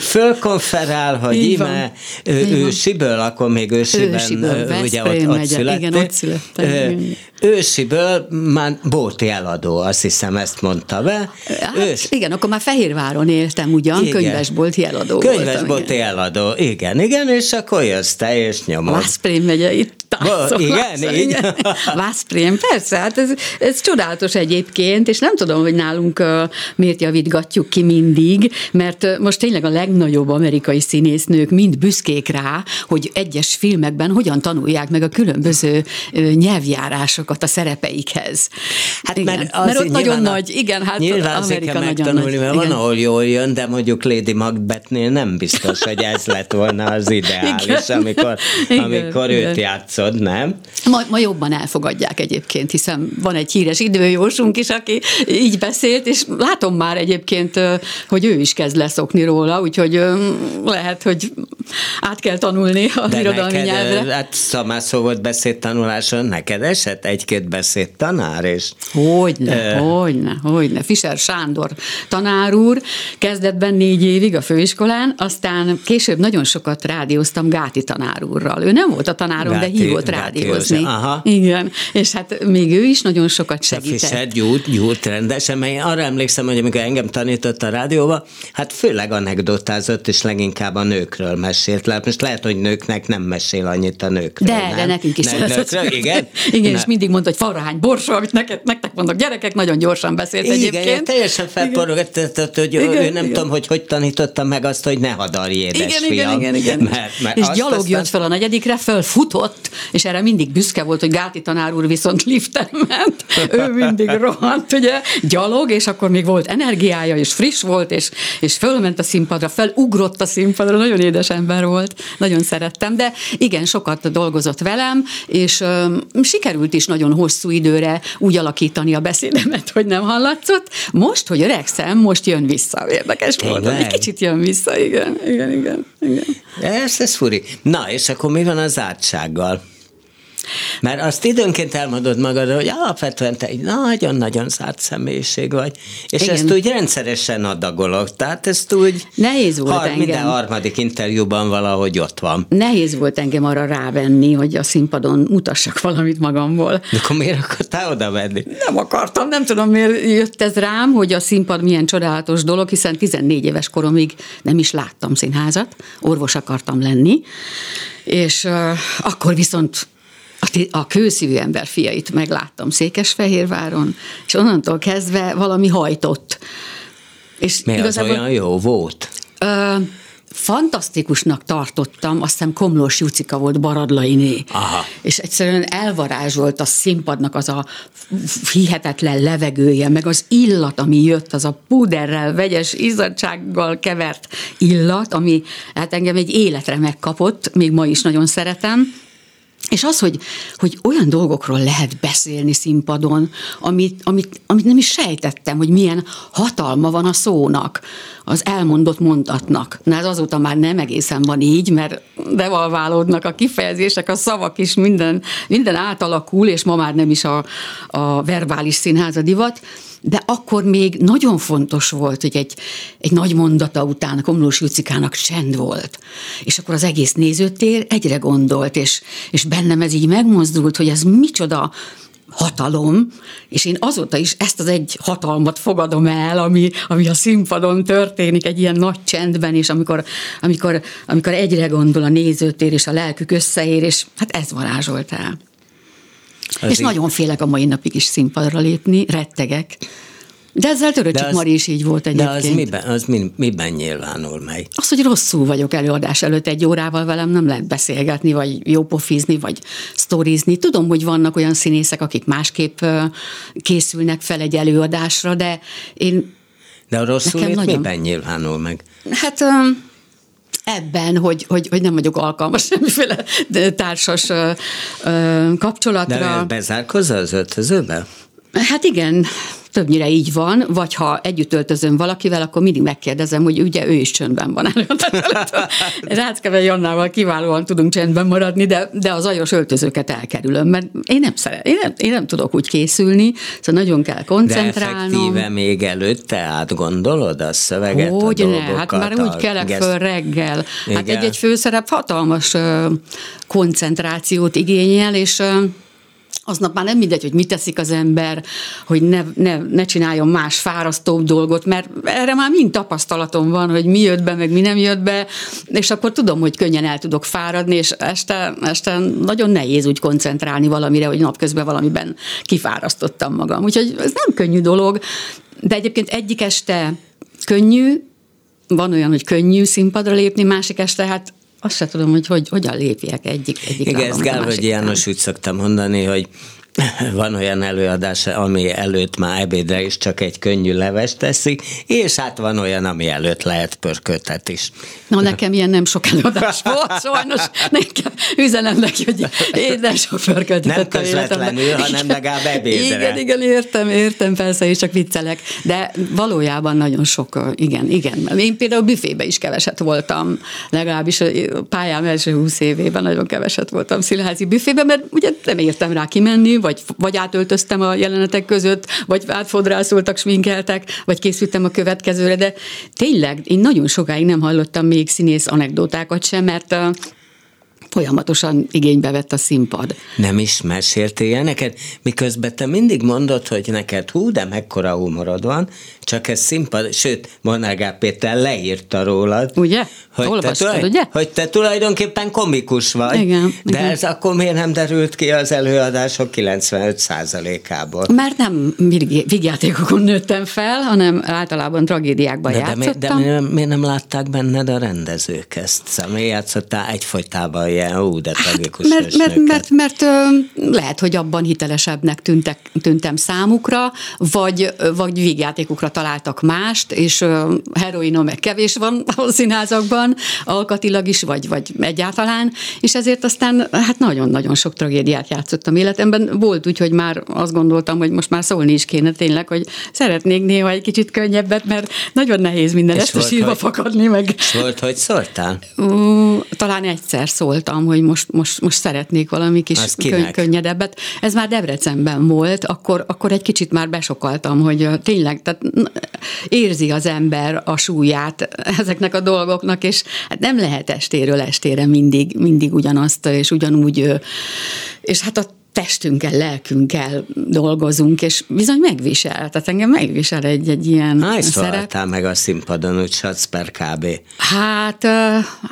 fölkonferál, hogy Így íme van. Ősiből, akkor még ősiben, Ősiből, ugye ott, Veszprém ott születtél. Igen, ott születtem. Ősiből már bóti eladó, azt hiszem ezt mondta be. Hát, Ős, igen, akkor már Fehérváron éltem ugyan, Igen. könyvesbolti eladó voltam. Könyvesbolti igen. eladó, igen, igen, és akkor jössz te, és nyomod. Vászprém megye itt táncolás. igen, így? Vászprém, persze, hát ez, ez csodálatos egyébként, és nem tudom, hogy nálunk uh, miért javítgatjuk ki mindig, mert uh, most tényleg a legnagyobb amerikai színésznők mind büszkék rá, hogy egyes filmekben hogyan tanulják meg a különböző uh, nyelvjárásokat a szerepeikhez. Hát igen, mert, az mert ott nagyon a- nagy, igen, hát nyilván Amerika nagyon megtanulni, nagy. mert igen. van, ahol jól jön, de mondjuk Lady Macbethnél nem biztos, hogy ez lett volna az ideális, Igen. amikor, Igen, amikor igen. őt játszod, nem? Ma, ma jobban elfogadják egyébként, hiszen van egy híres időjósunk is, aki így beszélt, és látom már egyébként, ö, hogy ő is kezd leszokni róla, úgyhogy ö, lehet, hogy át kell tanulni a De irodalmi neked, nyelvre. ö, hát szamászó volt beszédtanuláson, neked esett egy-két beszédtanár, és Hogyne, hogyne, hogyne. Fischer Sándor tanár úr, kezdetben négy évig a főiskolán, aztán később nagyon sokat rádióztam Gáti tanár úrral. Ő nem volt a tanárom, de Gáti- hívott Gáti rádiózni. Aha. Igen, és hát még ő is nagyon sokat segített. Fischer gyújt, gyújt rendesen, mert én arra emlékszem, hogy amikor engem tanított a rádióba, hát főleg anekdotázott, és leginkább a nőkről mesélt. Lehet, most lehet, hogy nőknek nem mesél annyit a nőkről. De, nem? de nekünk is. Nem, nőkről, igen? igen, Na. és mindig mondta, hogy farhány borsa, amit neked, nektek mondok, gyerekek, nagyon gyorsan beszélt Igen, egyébként. teljesen felporogatott, hogy Igen, ő nem igen. tudom, hogy hogy tanította meg azt, hogy ne hadarj édes Igen, igen, igen, igen. Mert, mert és gyalog aztán- jött fel a negyedikre, fölfutott, és erre mindig büszke volt, hogy Gáti tanár úr viszont liften ment. Ő mindig rohant, ugye, gyalog, és akkor még volt energiája, és friss volt, és, és fölment a színpadra, felugrott a színpadra, nagyon édes ember volt, nagyon szerettem, de igen, sokat dolgozott velem, és öm, sikerült is nagyon hosszú időre úgy alakítani a beszédemet, hogy nem hallatszott. Most, hogy öregszem, most jön vissza. Érdekes volt. Egy kicsit jön vissza, igen, igen, igen. igen. Ez, ez furi. Na, és akkor mi van az átsággal? Mert azt időnként elmondod magadról, hogy alapvetően te egy nagyon-nagyon zárt személyiség vagy, és Igen. ezt úgy rendszeresen adagolok, tehát ezt úgy Nehéz volt engem. minden harmadik interjúban valahogy ott van. Nehéz volt engem arra rávenni, hogy a színpadon mutassak valamit magamból. De akkor miért akartál oda venni? Nem akartam, nem tudom miért jött ez rám, hogy a színpad milyen csodálatos dolog, hiszen 14 éves koromig nem is láttam színházat, orvos akartam lenni, és uh, akkor viszont a, a kőszívű ember fiait megláttam Székesfehérváron, és onnantól kezdve valami hajtott. És Mi az olyan jó volt? Ö, fantasztikusnak tartottam, azt hiszem Komlós Jucika volt Baradlainé. Aha. És egyszerűen elvarázsolt a színpadnak az a hihetetlen levegője, meg az illat, ami jött, az a puderrel, vegyes izzadsággal kevert illat, ami hát engem egy életre megkapott, még ma is nagyon szeretem. És az, hogy, hogy olyan dolgokról lehet beszélni színpadon, amit, amit, amit nem is sejtettem, hogy milyen hatalma van a szónak, az elmondott mondatnak. Na ez azóta már nem egészen van így, mert devalválódnak a kifejezések, a szavak is, minden, minden átalakul, és ma már nem is a, a verbális színház a divat, de akkor még nagyon fontos volt, hogy egy, egy nagy mondata után a Komlós Jucikának csend volt. És akkor az egész nézőtér egyre gondolt, és, és bennem ez így megmozdult, hogy ez micsoda hatalom, és én azóta is ezt az egy hatalmat fogadom el, ami, ami a színpadon történik, egy ilyen nagy csendben, és amikor, amikor, amikor egyre gondol a nézőtér, és a lelkük összeér, és hát ez varázsolt el. Az és így... nagyon félek a mai napig is színpadra lépni, rettegek. De ezzel Töröcsik Mari is így volt egyébként. De az miben, az mi, miben nyilvánul meg? Az, hogy rosszul vagyok előadás előtt egy órával velem, nem lehet beszélgetni, vagy jópofizni, vagy sztorizni. Tudom, hogy vannak olyan színészek, akik másképp készülnek fel egy előadásra, de én... De a rosszul miben nyilvánul meg? Hát ebben, hogy, hogy, hogy nem vagyok alkalmas semmiféle társas kapcsolatra. De bezárkozza az öltözőbe? Hát igen, többnyire így van, vagy ha együtt öltözöm valakivel, akkor mindig megkérdezem, hogy ugye ő is csöndben van előadás Ráckeve Jannával kiválóan tudunk csendben maradni, de, de az ajos öltözőket elkerülöm, mert én nem, szeret, én nem, én nem tudok úgy készülni, szóval nagyon kell koncentrálnom. De effektíve még előtte átgondolod a szöveget, hogy a ne, hát már úgy kelek gesz... föl reggel. Igen. Hát egy-egy főszerep hatalmas koncentrációt igényel, és aznap már nem mindegy, hogy mit teszik az ember, hogy ne, ne, ne csináljon más fárasztóbb dolgot, mert erre már mind tapasztalatom van, hogy mi jött be, meg mi nem jött be, és akkor tudom, hogy könnyen el tudok fáradni, és este, este nagyon nehéz úgy koncentrálni valamire, hogy napközben valamiben kifárasztottam magam. Úgyhogy ez nem könnyű dolog, de egyébként egyik este könnyű, van olyan, hogy könnyű színpadra lépni, másik este hát azt se tudom, hogy, hogy hogyan lépjek egyik, egyik Igen, ezt Gálvölgyi János úgy szoktam mondani, hogy van olyan előadás, ami előtt már ebédre is csak egy könnyű leves teszik, és hát van olyan, ami előtt lehet pörkötet is. Na nekem ilyen nem sok előadás volt, sajnos nekem üzenem neki, hogy én nem sok pörkötet Nem közvetlenül, hanem legalább ebédre. Igen, igen, értem, értem, persze, és csak viccelek, de valójában nagyon sok, igen, igen. Én például büfébe is keveset voltam, legalábbis a pályám első húsz évében nagyon keveset voltam színházi büfébe, mert ugye nem értem rá kimenni, vagy, vagy átöltöztem a jelenetek között, vagy átfodrászoltak, sminkeltek, vagy készültem a következőre, de tényleg én nagyon sokáig nem hallottam még színész anekdotákat sem, mert folyamatosan igénybe vett a színpad. Nem is meséltél neked, miközben te mindig mondod, hogy neked hú, de mekkora humorod van, csak ez színpad, sőt, Monagá Péter leírta rólad. Ugye? Hogy Olvastad, te, ugye? Hogy te tulajdonképpen komikus vagy. Igen. De igen. ez akkor miért nem derült ki az előadások 95%-ából? Mert nem vigyátékokon nőttem fel, hanem általában tragédiákban de, játszottam. De, de, de miért, nem látták benned a rendezők ezt? Szóval játszottál egyfolytában ilyen, ú, de hát, tragikus hát, mert, mert, mert, mert, mert, lehet, hogy abban hitelesebbnek tűntek, tűntem számukra, vagy, vagy vígjátékokra találtak mást, és heroinom meg kevés van a színházakban, alkatilag is, vagy, vagy egyáltalán, és ezért aztán hát nagyon-nagyon sok tragédiát játszottam életemben. Volt úgy, hogy már azt gondoltam, hogy most már szólni is kéne tényleg, hogy szeretnék néha egy kicsit könnyebbet, mert nagyon nehéz minden este sírva hogy, fakadni meg. És volt, hogy szóltál? Talán egyszer szóltam, hogy most, most, most szeretnék valami kis könny- könnyedebbet. Ez már Debrecenben volt, akkor, akkor egy kicsit már besokaltam, hogy tényleg, tehát érzi az ember a súlyát ezeknek a dolgoknak, és hát nem lehet estéről estére mindig, mindig ugyanazt, és ugyanúgy, és hát a testünkkel, lelkünkkel dolgozunk, és bizony megvisel. Tehát engem megvisel egy, egy ilyen Hány szerep. meg a színpadon, úgy satsz per kb? Hát,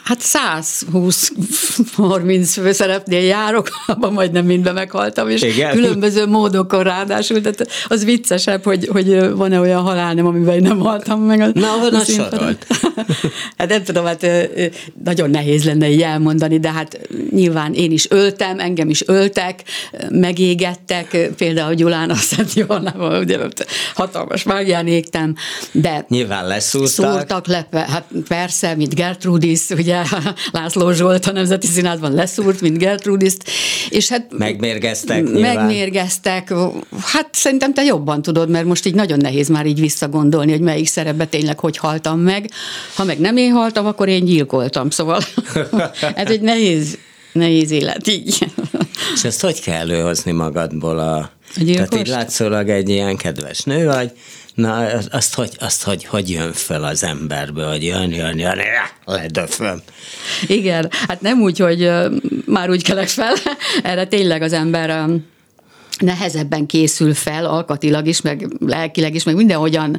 hát 120-30 főszerepnél járok, abban majdnem mindben meghaltam, és Igen? különböző módokon ráadásul, tehát az viccesebb, hogy, hogy van-e olyan halál, nem, amiben nem haltam meg. Na, hol a sorolt? hát nem tudom, hát nagyon nehéz lenne így elmondani, de hát nyilván én is öltem, engem is öltek, megégettek, például Gyulán a Szent Johannával, ugye hatalmas mágián égtem, de Nyilván leszúrtak. Szúrtak le, hát persze, mint Gertrudis, ugye László Zsolt a Nemzeti Színházban leszúrt, mint Gertrudis, és hát megmérgeztek nyilván. Megmérgeztek, hát szerintem te jobban tudod, mert most így nagyon nehéz már így visszagondolni, hogy melyik szerepbe tényleg hogy haltam meg. Ha meg nem én haltam, akkor én gyilkoltam, szóval ez egy nehéz nehéz élet, így. És ezt hogy kell előhozni magadból a... a Tehát így látszólag egy ilyen kedves nő vagy, Na, azt hogy, azt hogy, hogy jön fel az emberből, hogy jön, jön, jön, ledöföm. Igen, hát nem úgy, hogy már úgy kelek fel, erre tényleg az ember nehezebben készül fel, alkatilag is, meg lelkileg is, meg mindenhogyan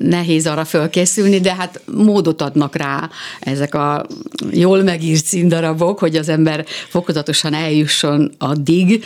nehéz arra fölkészülni, de hát módot adnak rá ezek a jól megírt színdarabok, hogy az ember fokozatosan eljusson addig,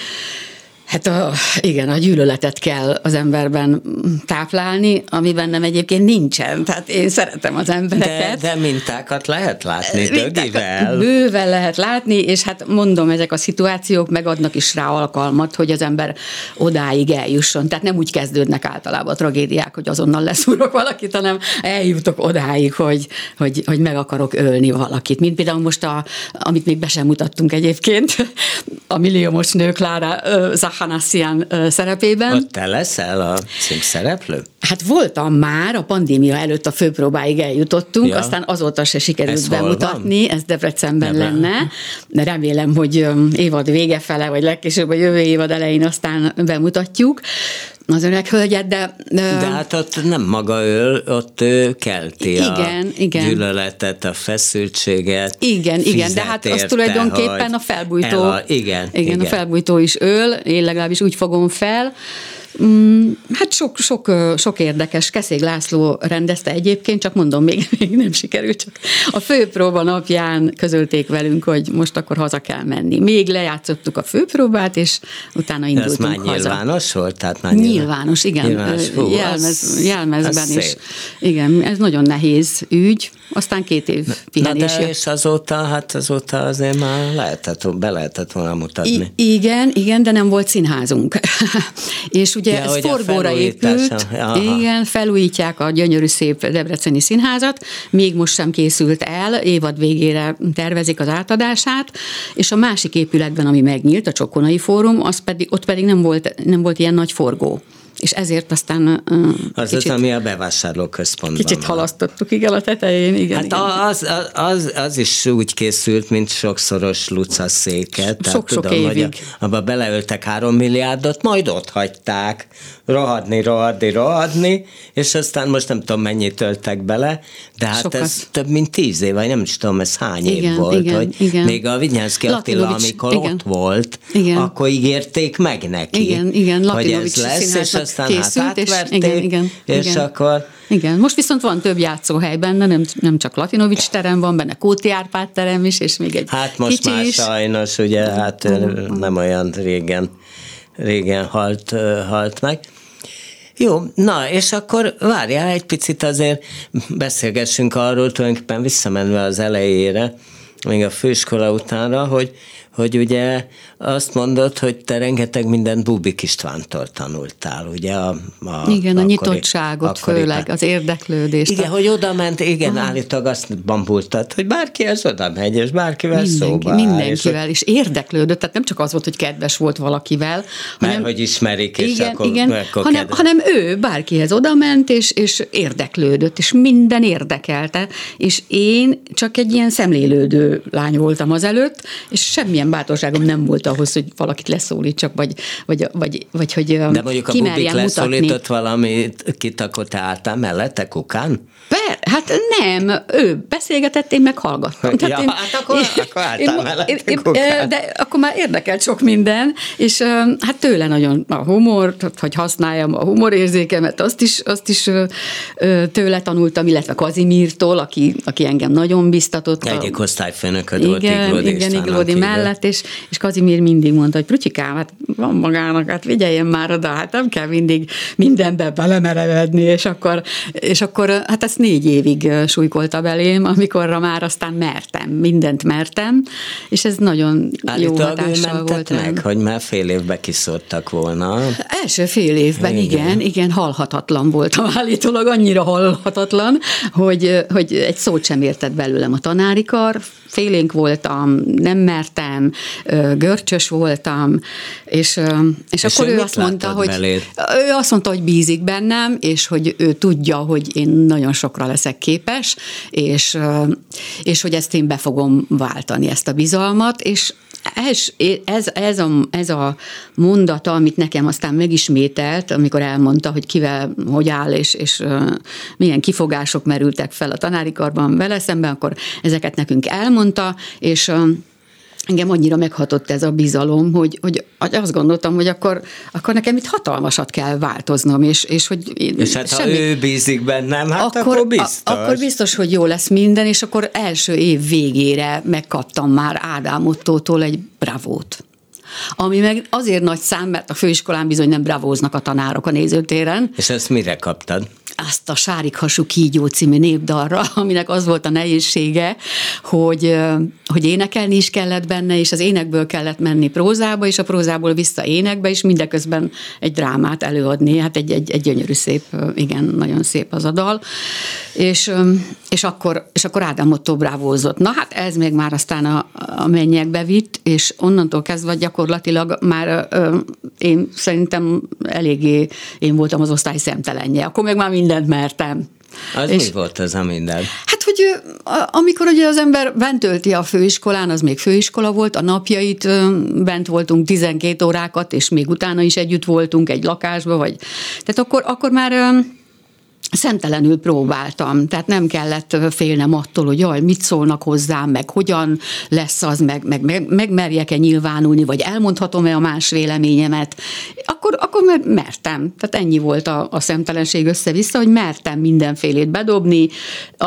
Hát a, igen, a gyűlöletet kell az emberben táplálni, ami bennem egyébként nincsen. Tehát én szeretem az embereket. De, de mintákat lehet látni, dögivel. Bőven lehet látni, és hát mondom, ezek a szituációk megadnak is rá alkalmat, hogy az ember odáig eljusson. Tehát nem úgy kezdődnek általában a tragédiák, hogy azonnal leszúrok valakit, hanem eljutok odáig, hogy, hogy, hogy meg akarok ölni valakit. Mint például most, a, amit még be sem mutattunk egyébként, a milliómos nő Klára Zahanassian szerepében. Ott te leszel a szereplő? Hát voltam már, a pandémia előtt a főpróbáig eljutottunk, ja. aztán azóta se sikerült ez bemutatni, ez Debrecenben Debrecen. lenne. De remélem, hogy évad vége fele, vagy legkésőbb a jövő évad elején aztán bemutatjuk az öreg hölgyet, de... De hát ott nem maga öl, ott ő kelti igen, a igen. gyűlöletet, a feszültséget. Igen, igen, de hát az tulajdonképpen a felbújtó. A, igen, igen, igen, a felbújtó is öl, én legalábbis úgy fogom fel, hát sok, sok, sok érdekes. Keszég László rendezte egyébként, csak mondom, még, még nem sikerült, csak a főpróba napján közölték velünk, hogy most akkor haza kell menni. Még lejátszottuk a főpróbát, és utána indultunk Ez már haza. nyilvános volt? Tehát már nyilvános, nyilvános igen. Nyilvános. Hú, Jelmez, az, jelmezben az is. Szép. Igen, ez nagyon nehéz ügy, aztán két év pihenés. Na de és azóta, hát azóta azért már lehetett, be lehetett volna mutatni. I- igen, igen, de nem volt színházunk. és ugye ja, ez forgóra épült, Aha. igen, felújítják a gyönyörű szép Debreceni Színházat, még most sem készült el, évad végére tervezik az átadását, és a másik épületben, ami megnyílt, a Csokonai Fórum, az pedig, ott pedig nem volt, nem volt ilyen nagy forgó és ezért aztán uh, Az kicsit, az, ami a bevásárlóközpontban Kicsit halasztottuk, igen, a tetején, igen. Hát igen. Az, az, az, is úgy készült, mint sokszoros Luca széket. Sok-sok tudom, évig. Hogy abba beleöltek három milliárdot, majd ott hagyták rohadni, rohadni, rohadni, és aztán most nem tudom mennyit töltek bele, de hát Sokat. ez több mint tíz év, vagy nem is tudom, ez hány igen, év volt, igen, hogy igen. még a Vinyánszki Attila, amikor igen. ott volt, igen. akkor ígérték meg neki, igen, igen, hogy ez lesz, és aztán hát készült, hát átverték, és, igen, igen, és igen. akkor igen, most viszont van több játszóhely benne, nem, nem csak Latinovics terem van benne, Kóti Árpád terem is, és még egy Hát most kicsi már is. sajnos, ugye, hát nem olyan régen, régen halt, halt meg. Jó, na, és akkor várjál egy picit azért, beszélgessünk arról, tulajdonképpen visszamenve az elejére, még a főiskola utánra, hogy, hogy ugye azt mondod, hogy te rengeteg mindent Bubik Istvántól tanultál, ugye? A, a, igen, a nyitottságot akkori, főleg, az érdeklődést. Igen, a... hogy oda ment, igen, Aha. állítólag azt bambultad, hogy bárki ez oda megy, és bárkivel Mindenki, szóba Mindenkivel, és, és érdeklődött, tehát nem csak az volt, hogy kedves volt valakivel, hanem... Mert hogy ismerik, és igen, akkor, igen, akkor hanem, hanem ő bárkihez oda ment, és, és érdeklődött, és minden érdekelte, és én csak egy ilyen szemlélődő lány voltam az előtt, és semmilyen bátorságom nem volt ahhoz, hogy valakit leszólítsak, vagy, vagy, vagy, vagy hogy De mondjuk a bubik leszólított valamit, kit akkor te álltál mellette kukán? Per, hát nem, ő beszélgetett, én meg hallgattam. Tehát ja, én, hát akkor, én, akkor álltál én, én, én, De akkor már érdekelt sok minden, és hát tőle nagyon a humor, hogy használjam a humorérzékemet, azt is, azt is tőle tanultam, illetve Kazimírtól, aki, aki engem nagyon biztatott. Egyik osztályfőnököd volt Iglódi Igen, Iglódi mellett, és, és Kazimír mindig mondta, hogy Prucsikám, hát van magának, hát vigyeljen már oda, hát nem kell mindig mindenbe belemerevedni, és akkor, és akkor hát ezt négy évig súlykolta belém, amikorra már aztán mertem, mindent mertem, és ez nagyon Állítólag jó hatással volt. meg, hogy már fél évbe kiszortak volna. Első fél évben, igen, igen, igen halhatatlan voltam állítólag, annyira halhatatlan, hogy, hogy egy szót sem értett belőlem a tanári kar, félénk voltam, nem mertem, görcsös voltam, és, és, és akkor ő azt mondta, hogy beléd? ő azt mondta, hogy bízik bennem, és hogy ő tudja, hogy én nagyon sokra leszek képes, és, és hogy ezt én be fogom váltani, ezt a bizalmat, és ez, ez, ez, a, ez a mondata, amit nekem aztán megismételt, amikor elmondta, hogy kivel hogy áll, és, és milyen kifogások merültek fel a tanári karban vele szemben, akkor ezeket nekünk elmondta, és engem annyira meghatott ez a bizalom, hogy, hogy azt gondoltam, hogy akkor, akkor nekem itt hatalmasat kell változnom, és, és hogy én És hát semmi... ha ő bízik bennem, hát akkor, akkor biztos. A, akkor biztos, hogy jó lesz minden, és akkor első év végére megkaptam már Ádám Ottótól egy bravót ami meg azért nagy szám, mert a főiskolán bizony nem bravóznak a tanárok a nézőtéren. És ezt mire kaptad? Azt a Sárik Hasú Kígyó című népdalra, aminek az volt a nehézsége, hogy, hogy énekelni is kellett benne, és az énekből kellett menni prózába, és a prózából vissza énekbe, és mindeközben egy drámát előadni. Hát egy, egy, egy gyönyörű szép, igen, nagyon szép az a dal. És, és, akkor, és akkor Ádám Otto brávózott. Na hát ez még már aztán a, a mennyekbe vitt, és onnantól kezdve gyakorlatilag már én szerintem eléggé én voltam az osztály szemtelenje. Akkor meg már mindent mertem. Az és, mi volt az a minden? Hát, hogy amikor ugye az ember bent tölti a főiskolán, az még főiskola volt, a napjait bent voltunk 12 órákat, és még utána is együtt voltunk egy lakásba, vagy tehát akkor, akkor már szemtelenül próbáltam, tehát nem kellett félnem attól, hogy jaj, mit szólnak hozzám, meg hogyan lesz az, meg, meg, meg, meg merjek-e nyilvánulni, vagy elmondhatom-e a más véleményemet. Akkor, akkor mertem. Tehát ennyi volt a, a szemtelenség össze-vissza, hogy mertem mindenfélét bedobni,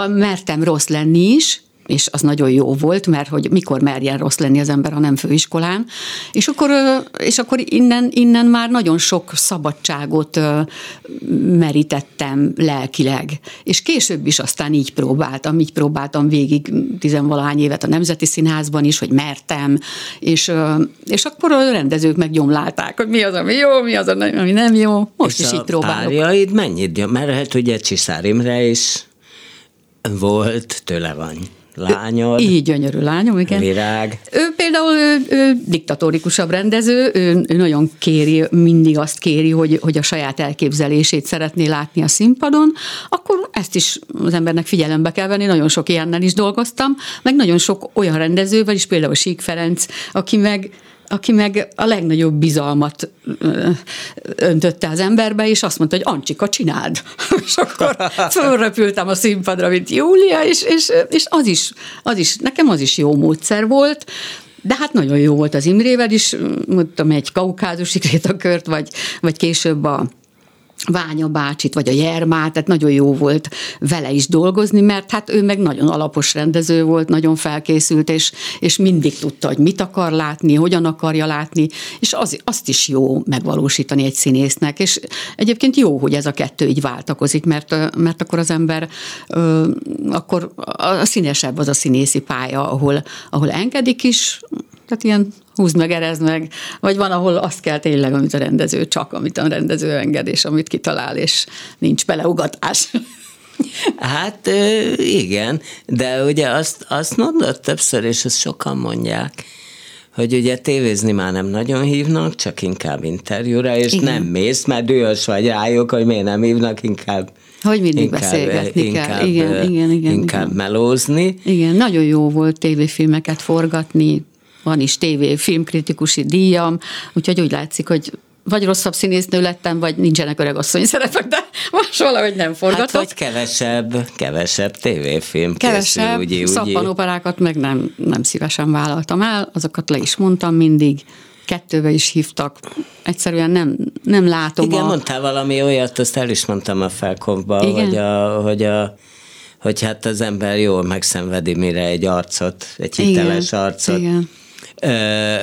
mertem rossz lenni is, és az nagyon jó volt, mert hogy mikor merjen rossz lenni az ember, ha nem főiskolán. És akkor, és akkor innen, innen már nagyon sok szabadságot merítettem lelkileg. És később is aztán így próbáltam, így próbáltam végig tizenvalahány évet a Nemzeti Színházban is, hogy mertem, és, és akkor a rendezők meggyomlálták, hogy mi az, ami jó, mi az, ami nem jó. Most és is így próbálok. Párjaid mennyit? Mert hát ugye Csiszár Imre is volt, tőle van lányod. Így gyönyörű lányom, igen. Virág. Ő például ő, ő diktatórikusabb rendező, ő, ő nagyon kéri, mindig azt kéri, hogy, hogy a saját elképzelését szeretné látni a színpadon, akkor ezt is az embernek figyelembe kell venni, nagyon sok ilyennel is dolgoztam, meg nagyon sok olyan rendezővel is, például Sík Ferenc, aki meg aki meg a legnagyobb bizalmat öntötte az emberbe, és azt mondta, hogy Ancsika, csináld. és akkor fölrepültem a színpadra, mint Júlia, és, és, és az, is, az is, nekem az is jó módszer volt, de hát nagyon jó volt az Imrével is, mondtam, egy kaukázusi krétakört, vagy, vagy később a Ványa bácsit, vagy a Jermát, tehát nagyon jó volt vele is dolgozni, mert hát ő meg nagyon alapos rendező volt, nagyon felkészült, és, és mindig tudta, hogy mit akar látni, hogyan akarja látni, és az, azt is jó megvalósítani egy színésznek, és egyébként jó, hogy ez a kettő így váltakozik, mert, mert akkor az ember, akkor a színesebb az a színészi pálya, ahol, ahol engedik is, tehát ilyen húzd meg, erezd meg, vagy van, ahol azt kell tényleg, amit a rendező, csak amit a rendező enged, és amit kitalál, és nincs beleugatás. Hát igen, de ugye azt, azt mondod többször, és ezt sokan mondják, hogy ugye tévézni már nem nagyon hívnak, csak inkább interjúra, és igen. nem mész, mert dühös vagy rájuk, hogy miért nem hívnak, inkább hogy mindig inkább, beszélgetni inkább, kell. Igen, igen, igen. Inkább igen. melózni. Igen, nagyon jó volt tévéfilmeket forgatni, van is TV filmkritikusi díjam, úgyhogy úgy látszik, hogy vagy rosszabb színésznő lettem, vagy nincsenek asszony szerepek, de most valahogy nem forgatok. Hát, vagy kevesebb, kevesebb tévéfilm Kevesebb, készül, úgy, szappanoperákat meg nem, nem szívesen vállaltam el, azokat le is mondtam mindig, kettőbe is hívtak. Egyszerűen nem, nem látom Igen, a... mondtál valami olyat, azt el is mondtam a felkovba, hogy a, hogy a hogy hát az ember jól megszenvedi, mire egy arcot, egy hiteles Igen, arcot. Igen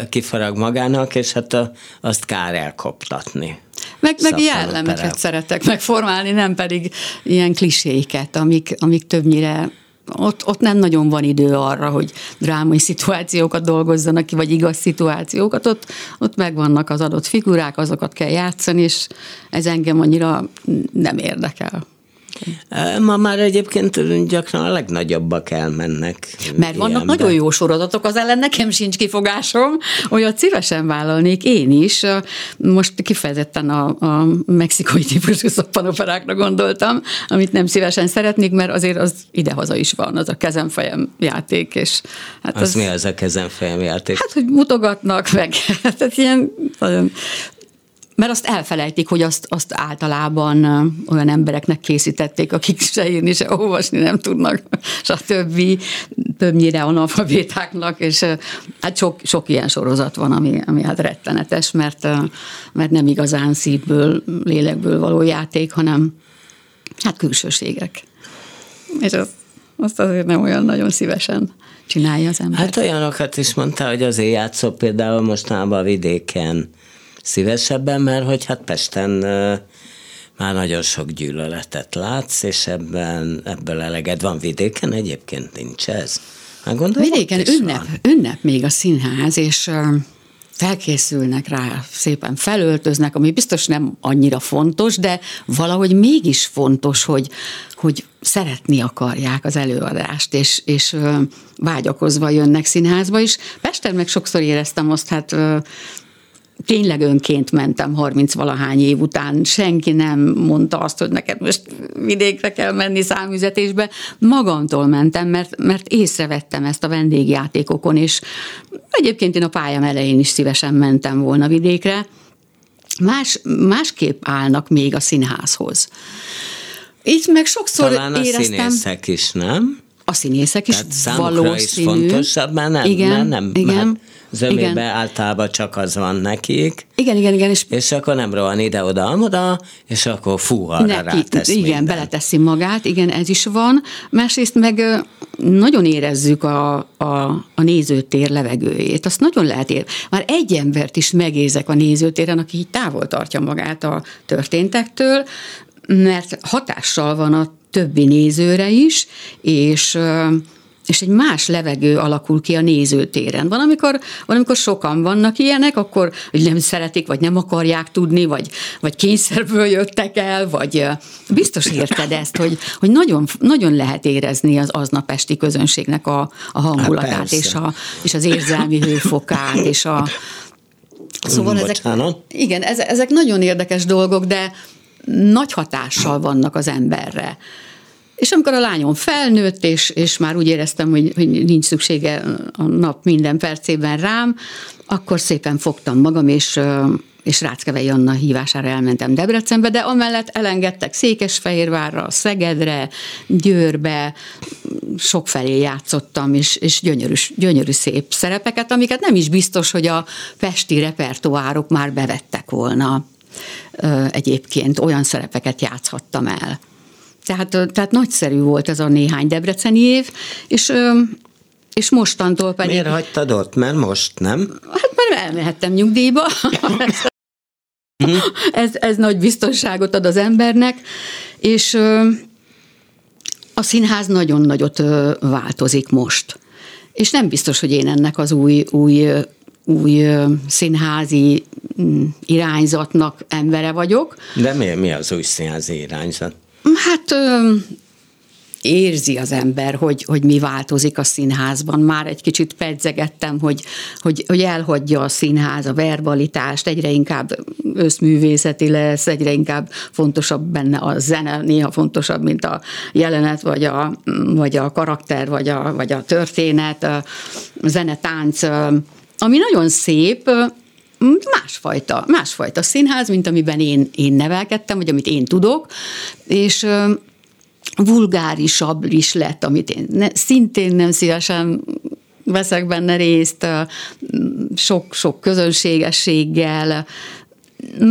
kifarag magának, és hát a, azt kár elkoptatni. Meg, meg jellemeket szeretek megformálni, nem pedig ilyen kliséket, amik, amik többnyire ott, ott nem nagyon van idő arra, hogy drámai szituációkat dolgozzanak ki, vagy igaz szituációkat, ott, ott megvannak az adott figurák, azokat kell játszani, és ez engem annyira nem érdekel. Ma már egyébként gyakran a legnagyobbak elmennek. Mert vannak ilyenbe. nagyon jó sorozatok, az ellen nekem sincs kifogásom, olyat szívesen vállalnék én is. Most kifejezetten a, a mexikai típusú szoppanoperákra gondoltam, amit nem szívesen szeretnék, mert azért az idehaza is van, az a kezemfejem játék. És hát az, az mi az a kezemfejem játék? Hát, hogy mutogatnak meg, tehát ilyen nagyon mert azt elfelejtik, hogy azt, azt általában olyan embereknek készítették, akik se írni, se olvasni nem tudnak, stb. Többnyire analfabétáknak, és hát sok, sok ilyen sorozat van, ami, ami hát rettenetes, mert, mert nem igazán szívből, lélekből való játék, hanem hát külsőségek. És az azt azért nem olyan nagyon szívesen csinálja az ember. Hát olyanokat is mondta, hogy az játszó például mostanában a vidéken szívesebben, mert hogy hát Pesten már nagyon sok gyűlöletet látsz, és ebben, ebből eleged van vidéken, egyébként nincs ez. Hát gondolom, vidéken ünnep, van. ünnep még a színház, és felkészülnek rá, szépen felöltöznek, ami biztos nem annyira fontos, de valahogy mégis fontos, hogy, hogy szeretni akarják az előadást, és, és vágyakozva jönnek színházba is. Pesten meg sokszor éreztem azt, hát tényleg önként mentem 30 valahány év után, senki nem mondta azt, hogy neked most vidékre kell menni számüzetésbe. Magamtól mentem, mert, mert észrevettem ezt a vendégjátékokon, és egyébként én a pályám elején is szívesen mentem volna vidékre. Más, másképp állnak még a színházhoz. Így meg sokszor Talán a éreztem... színészek is, nem? A színészek is Tehát valószínű. is fontosabb, mert nem, igen, mert nem, igen. Mert zömébe igen. általában csak az van nekik. Igen, igen, igen. És, és akkor nem rohan ide-oda, oda, és akkor fú, arra neki, rátesz Igen, minden. beleteszi magát, igen, ez is van. Másrészt meg nagyon érezzük a, a, a nézőtér levegőjét. Azt nagyon lehet ér. Már egy embert is megérzek a nézőtéren, aki így távol tartja magát a történtektől, mert hatással van a többi nézőre is, és és egy más levegő alakul ki a nézőtéren. Van, amikor, van, amikor sokan vannak ilyenek, akkor hogy nem szeretik, vagy nem akarják tudni, vagy, vagy kényszerből jöttek el, vagy biztos érted ezt, hogy, hogy nagyon, nagyon lehet érezni az aznap esti közönségnek a, a hangulatát, hát és, a, és az érzelmi hőfokát, és a, Szóval ezek, igen, ezek nagyon érdekes dolgok, de nagy hatással vannak az emberre. És amikor a lányom felnőtt, és, és már úgy éreztem, hogy, hogy nincs szüksége a nap minden percében rám, akkor szépen fogtam magam, és és Ráckevei Anna hívására elmentem Debrecenbe, de amellett elengedtek Székesfehérvárra, Szegedre, Győrbe, sokfelé játszottam, és, és gyönyörű, gyönyörű szép szerepeket, amiket nem is biztos, hogy a pesti repertoárok már bevettek volna egyébként, olyan szerepeket játszhattam el. Tehát, tehát nagyszerű volt ez a néhány debreceni év, és és mostantól pedig... Miért hagytad ott? Mert most nem? Hát mert elmehettem nyugdíjba. ez, ez nagy biztonságot ad az embernek, és a színház nagyon nagyot változik most. És nem biztos, hogy én ennek az új, új, új színházi mm, irányzatnak embere vagyok. De mi, mi az új színházi irányzat? Hát érzi az ember, hogy, hogy mi változik a színházban. Már egy kicsit pedzegettem, hogy, hogy, hogy elhagyja a színház a verbalitást, egyre inkább összművészeti lesz, egyre inkább fontosabb benne a zene, néha fontosabb, mint a jelenet, vagy a, vagy a karakter, vagy a, vagy a történet, a zene, tánc, ami nagyon szép, másfajta, másfajta színház, mint amiben én, én nevelkedtem, vagy amit én tudok, és vulgárisabb is lett, amit én ne, szintén nem szívesen veszek benne részt, sok-sok közönségességgel,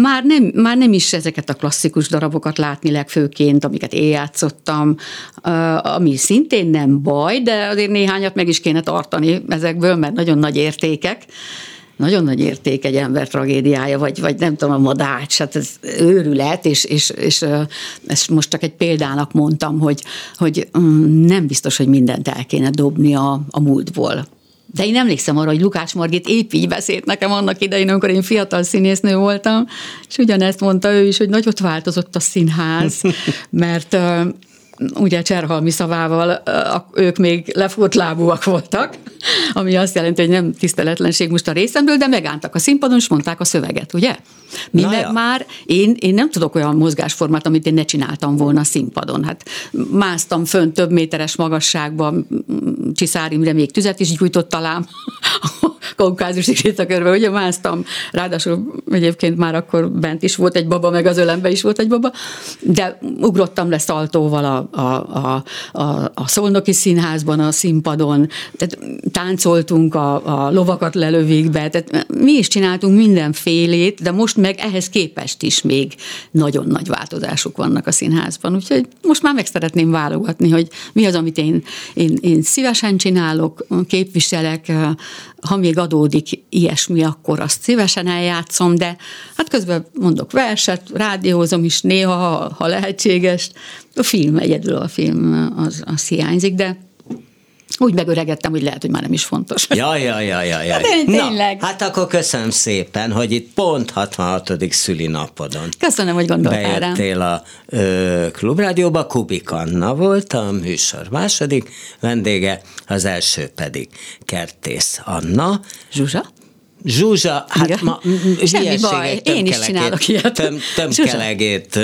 már nem, már nem is ezeket a klasszikus darabokat látni legfőként, amiket én játszottam, ami szintén nem baj, de azért néhányat meg is kéne tartani ezekből, mert nagyon nagy értékek nagyon nagy érték egy ember tragédiája, vagy, vagy nem tudom, a madács, hát ez őrület, és, és, és ezt most csak egy példának mondtam, hogy, hogy mm, nem biztos, hogy mindent el kéne dobni a, a múltból. De én emlékszem arra, hogy Lukács Margit épp így beszélt nekem annak idején, amikor én fiatal színésznő voltam, és ugyanezt mondta ő is, hogy nagyot változott a színház, mert ugye Cserhalmi szavával ők még lefut lábúak voltak, ami azt jelenti, hogy nem tiszteletlenség most a részemről, de megálltak a színpadon, és mondták a szöveget, ugye? Mi meg ja. már, én, én nem tudok olyan mozgásformát, amit én ne csináltam volna a színpadon. Hát másztam fönn több méteres magasságban, Csiszár Imre még tüzet is gyújtott talán kaukázusi sétakörbe, ugye másztam, ráadásul egyébként már akkor bent is volt egy baba, meg az ölembe is volt egy baba, de ugrottam le szaltóval a, a, a, a, a Szolnoki Színházban, a színpadon, tehát táncoltunk, a, a lovakat lelövik be, tehát mi is csináltunk mindenfélét, de most meg ehhez képest is még nagyon nagy változások vannak a színházban, úgyhogy most már meg szeretném válogatni, hogy mi az, amit én, én, én szívesen csinálok, képviselek, ha még adódik ilyesmi, akkor azt szívesen eljátszom, de hát közben mondok verset, rádiózom is néha, ha, ha lehetséges. A film egyedül a film az, az hiányzik, de úgy megöregettem, hogy lehet, hogy már nem is fontos. Ja, ja, ja, ja. ja. Hát, tényleg. Na, hát akkor köszönöm szépen, hogy itt pont 66. szülinapodon. Köszönöm, hogy gondoltál rám. a ö, Klubrádióba, Kubik Anna volt a műsor második vendége, az első pedig Kertész Anna. Zsuzsa? Zsuzsa, hát Igen. ma Semmi baj, én is csinálok ilyet. Töm, tömkelegét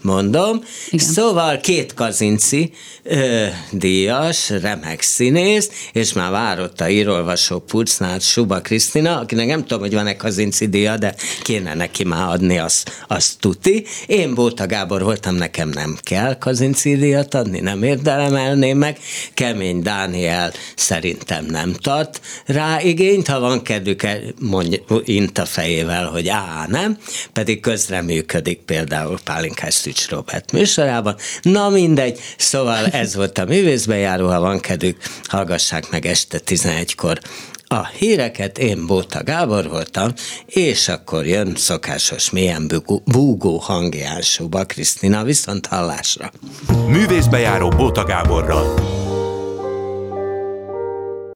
mondom. Igen. Szóval két kazinci ö, díjas, remek színész, és már várott a írolvasó pucnál Suba Krisztina, akinek nem tudom, hogy van-e kazinci díja, de kéne neki már adni, azt, azt tuti. Én Bóta Gábor voltam, nekem nem kell kazinci díjat adni, nem érdelemelném meg. Kemény Dániel szerintem nem tart rá igényt, ha van kedvük mondja, int a fejével, hogy á, nem, pedig közreműködik például Pálinkás Szücs Robert műsorában. Na mindegy, szóval ez volt a művészbejáró, ha van kedvük, hallgassák meg este 11-kor a híreket én Bóta Gábor voltam, és akkor jön szokásos mélyen búgó hangján Suba Krisztina, viszont hallásra. Művészbejáró Bóta Gáborral.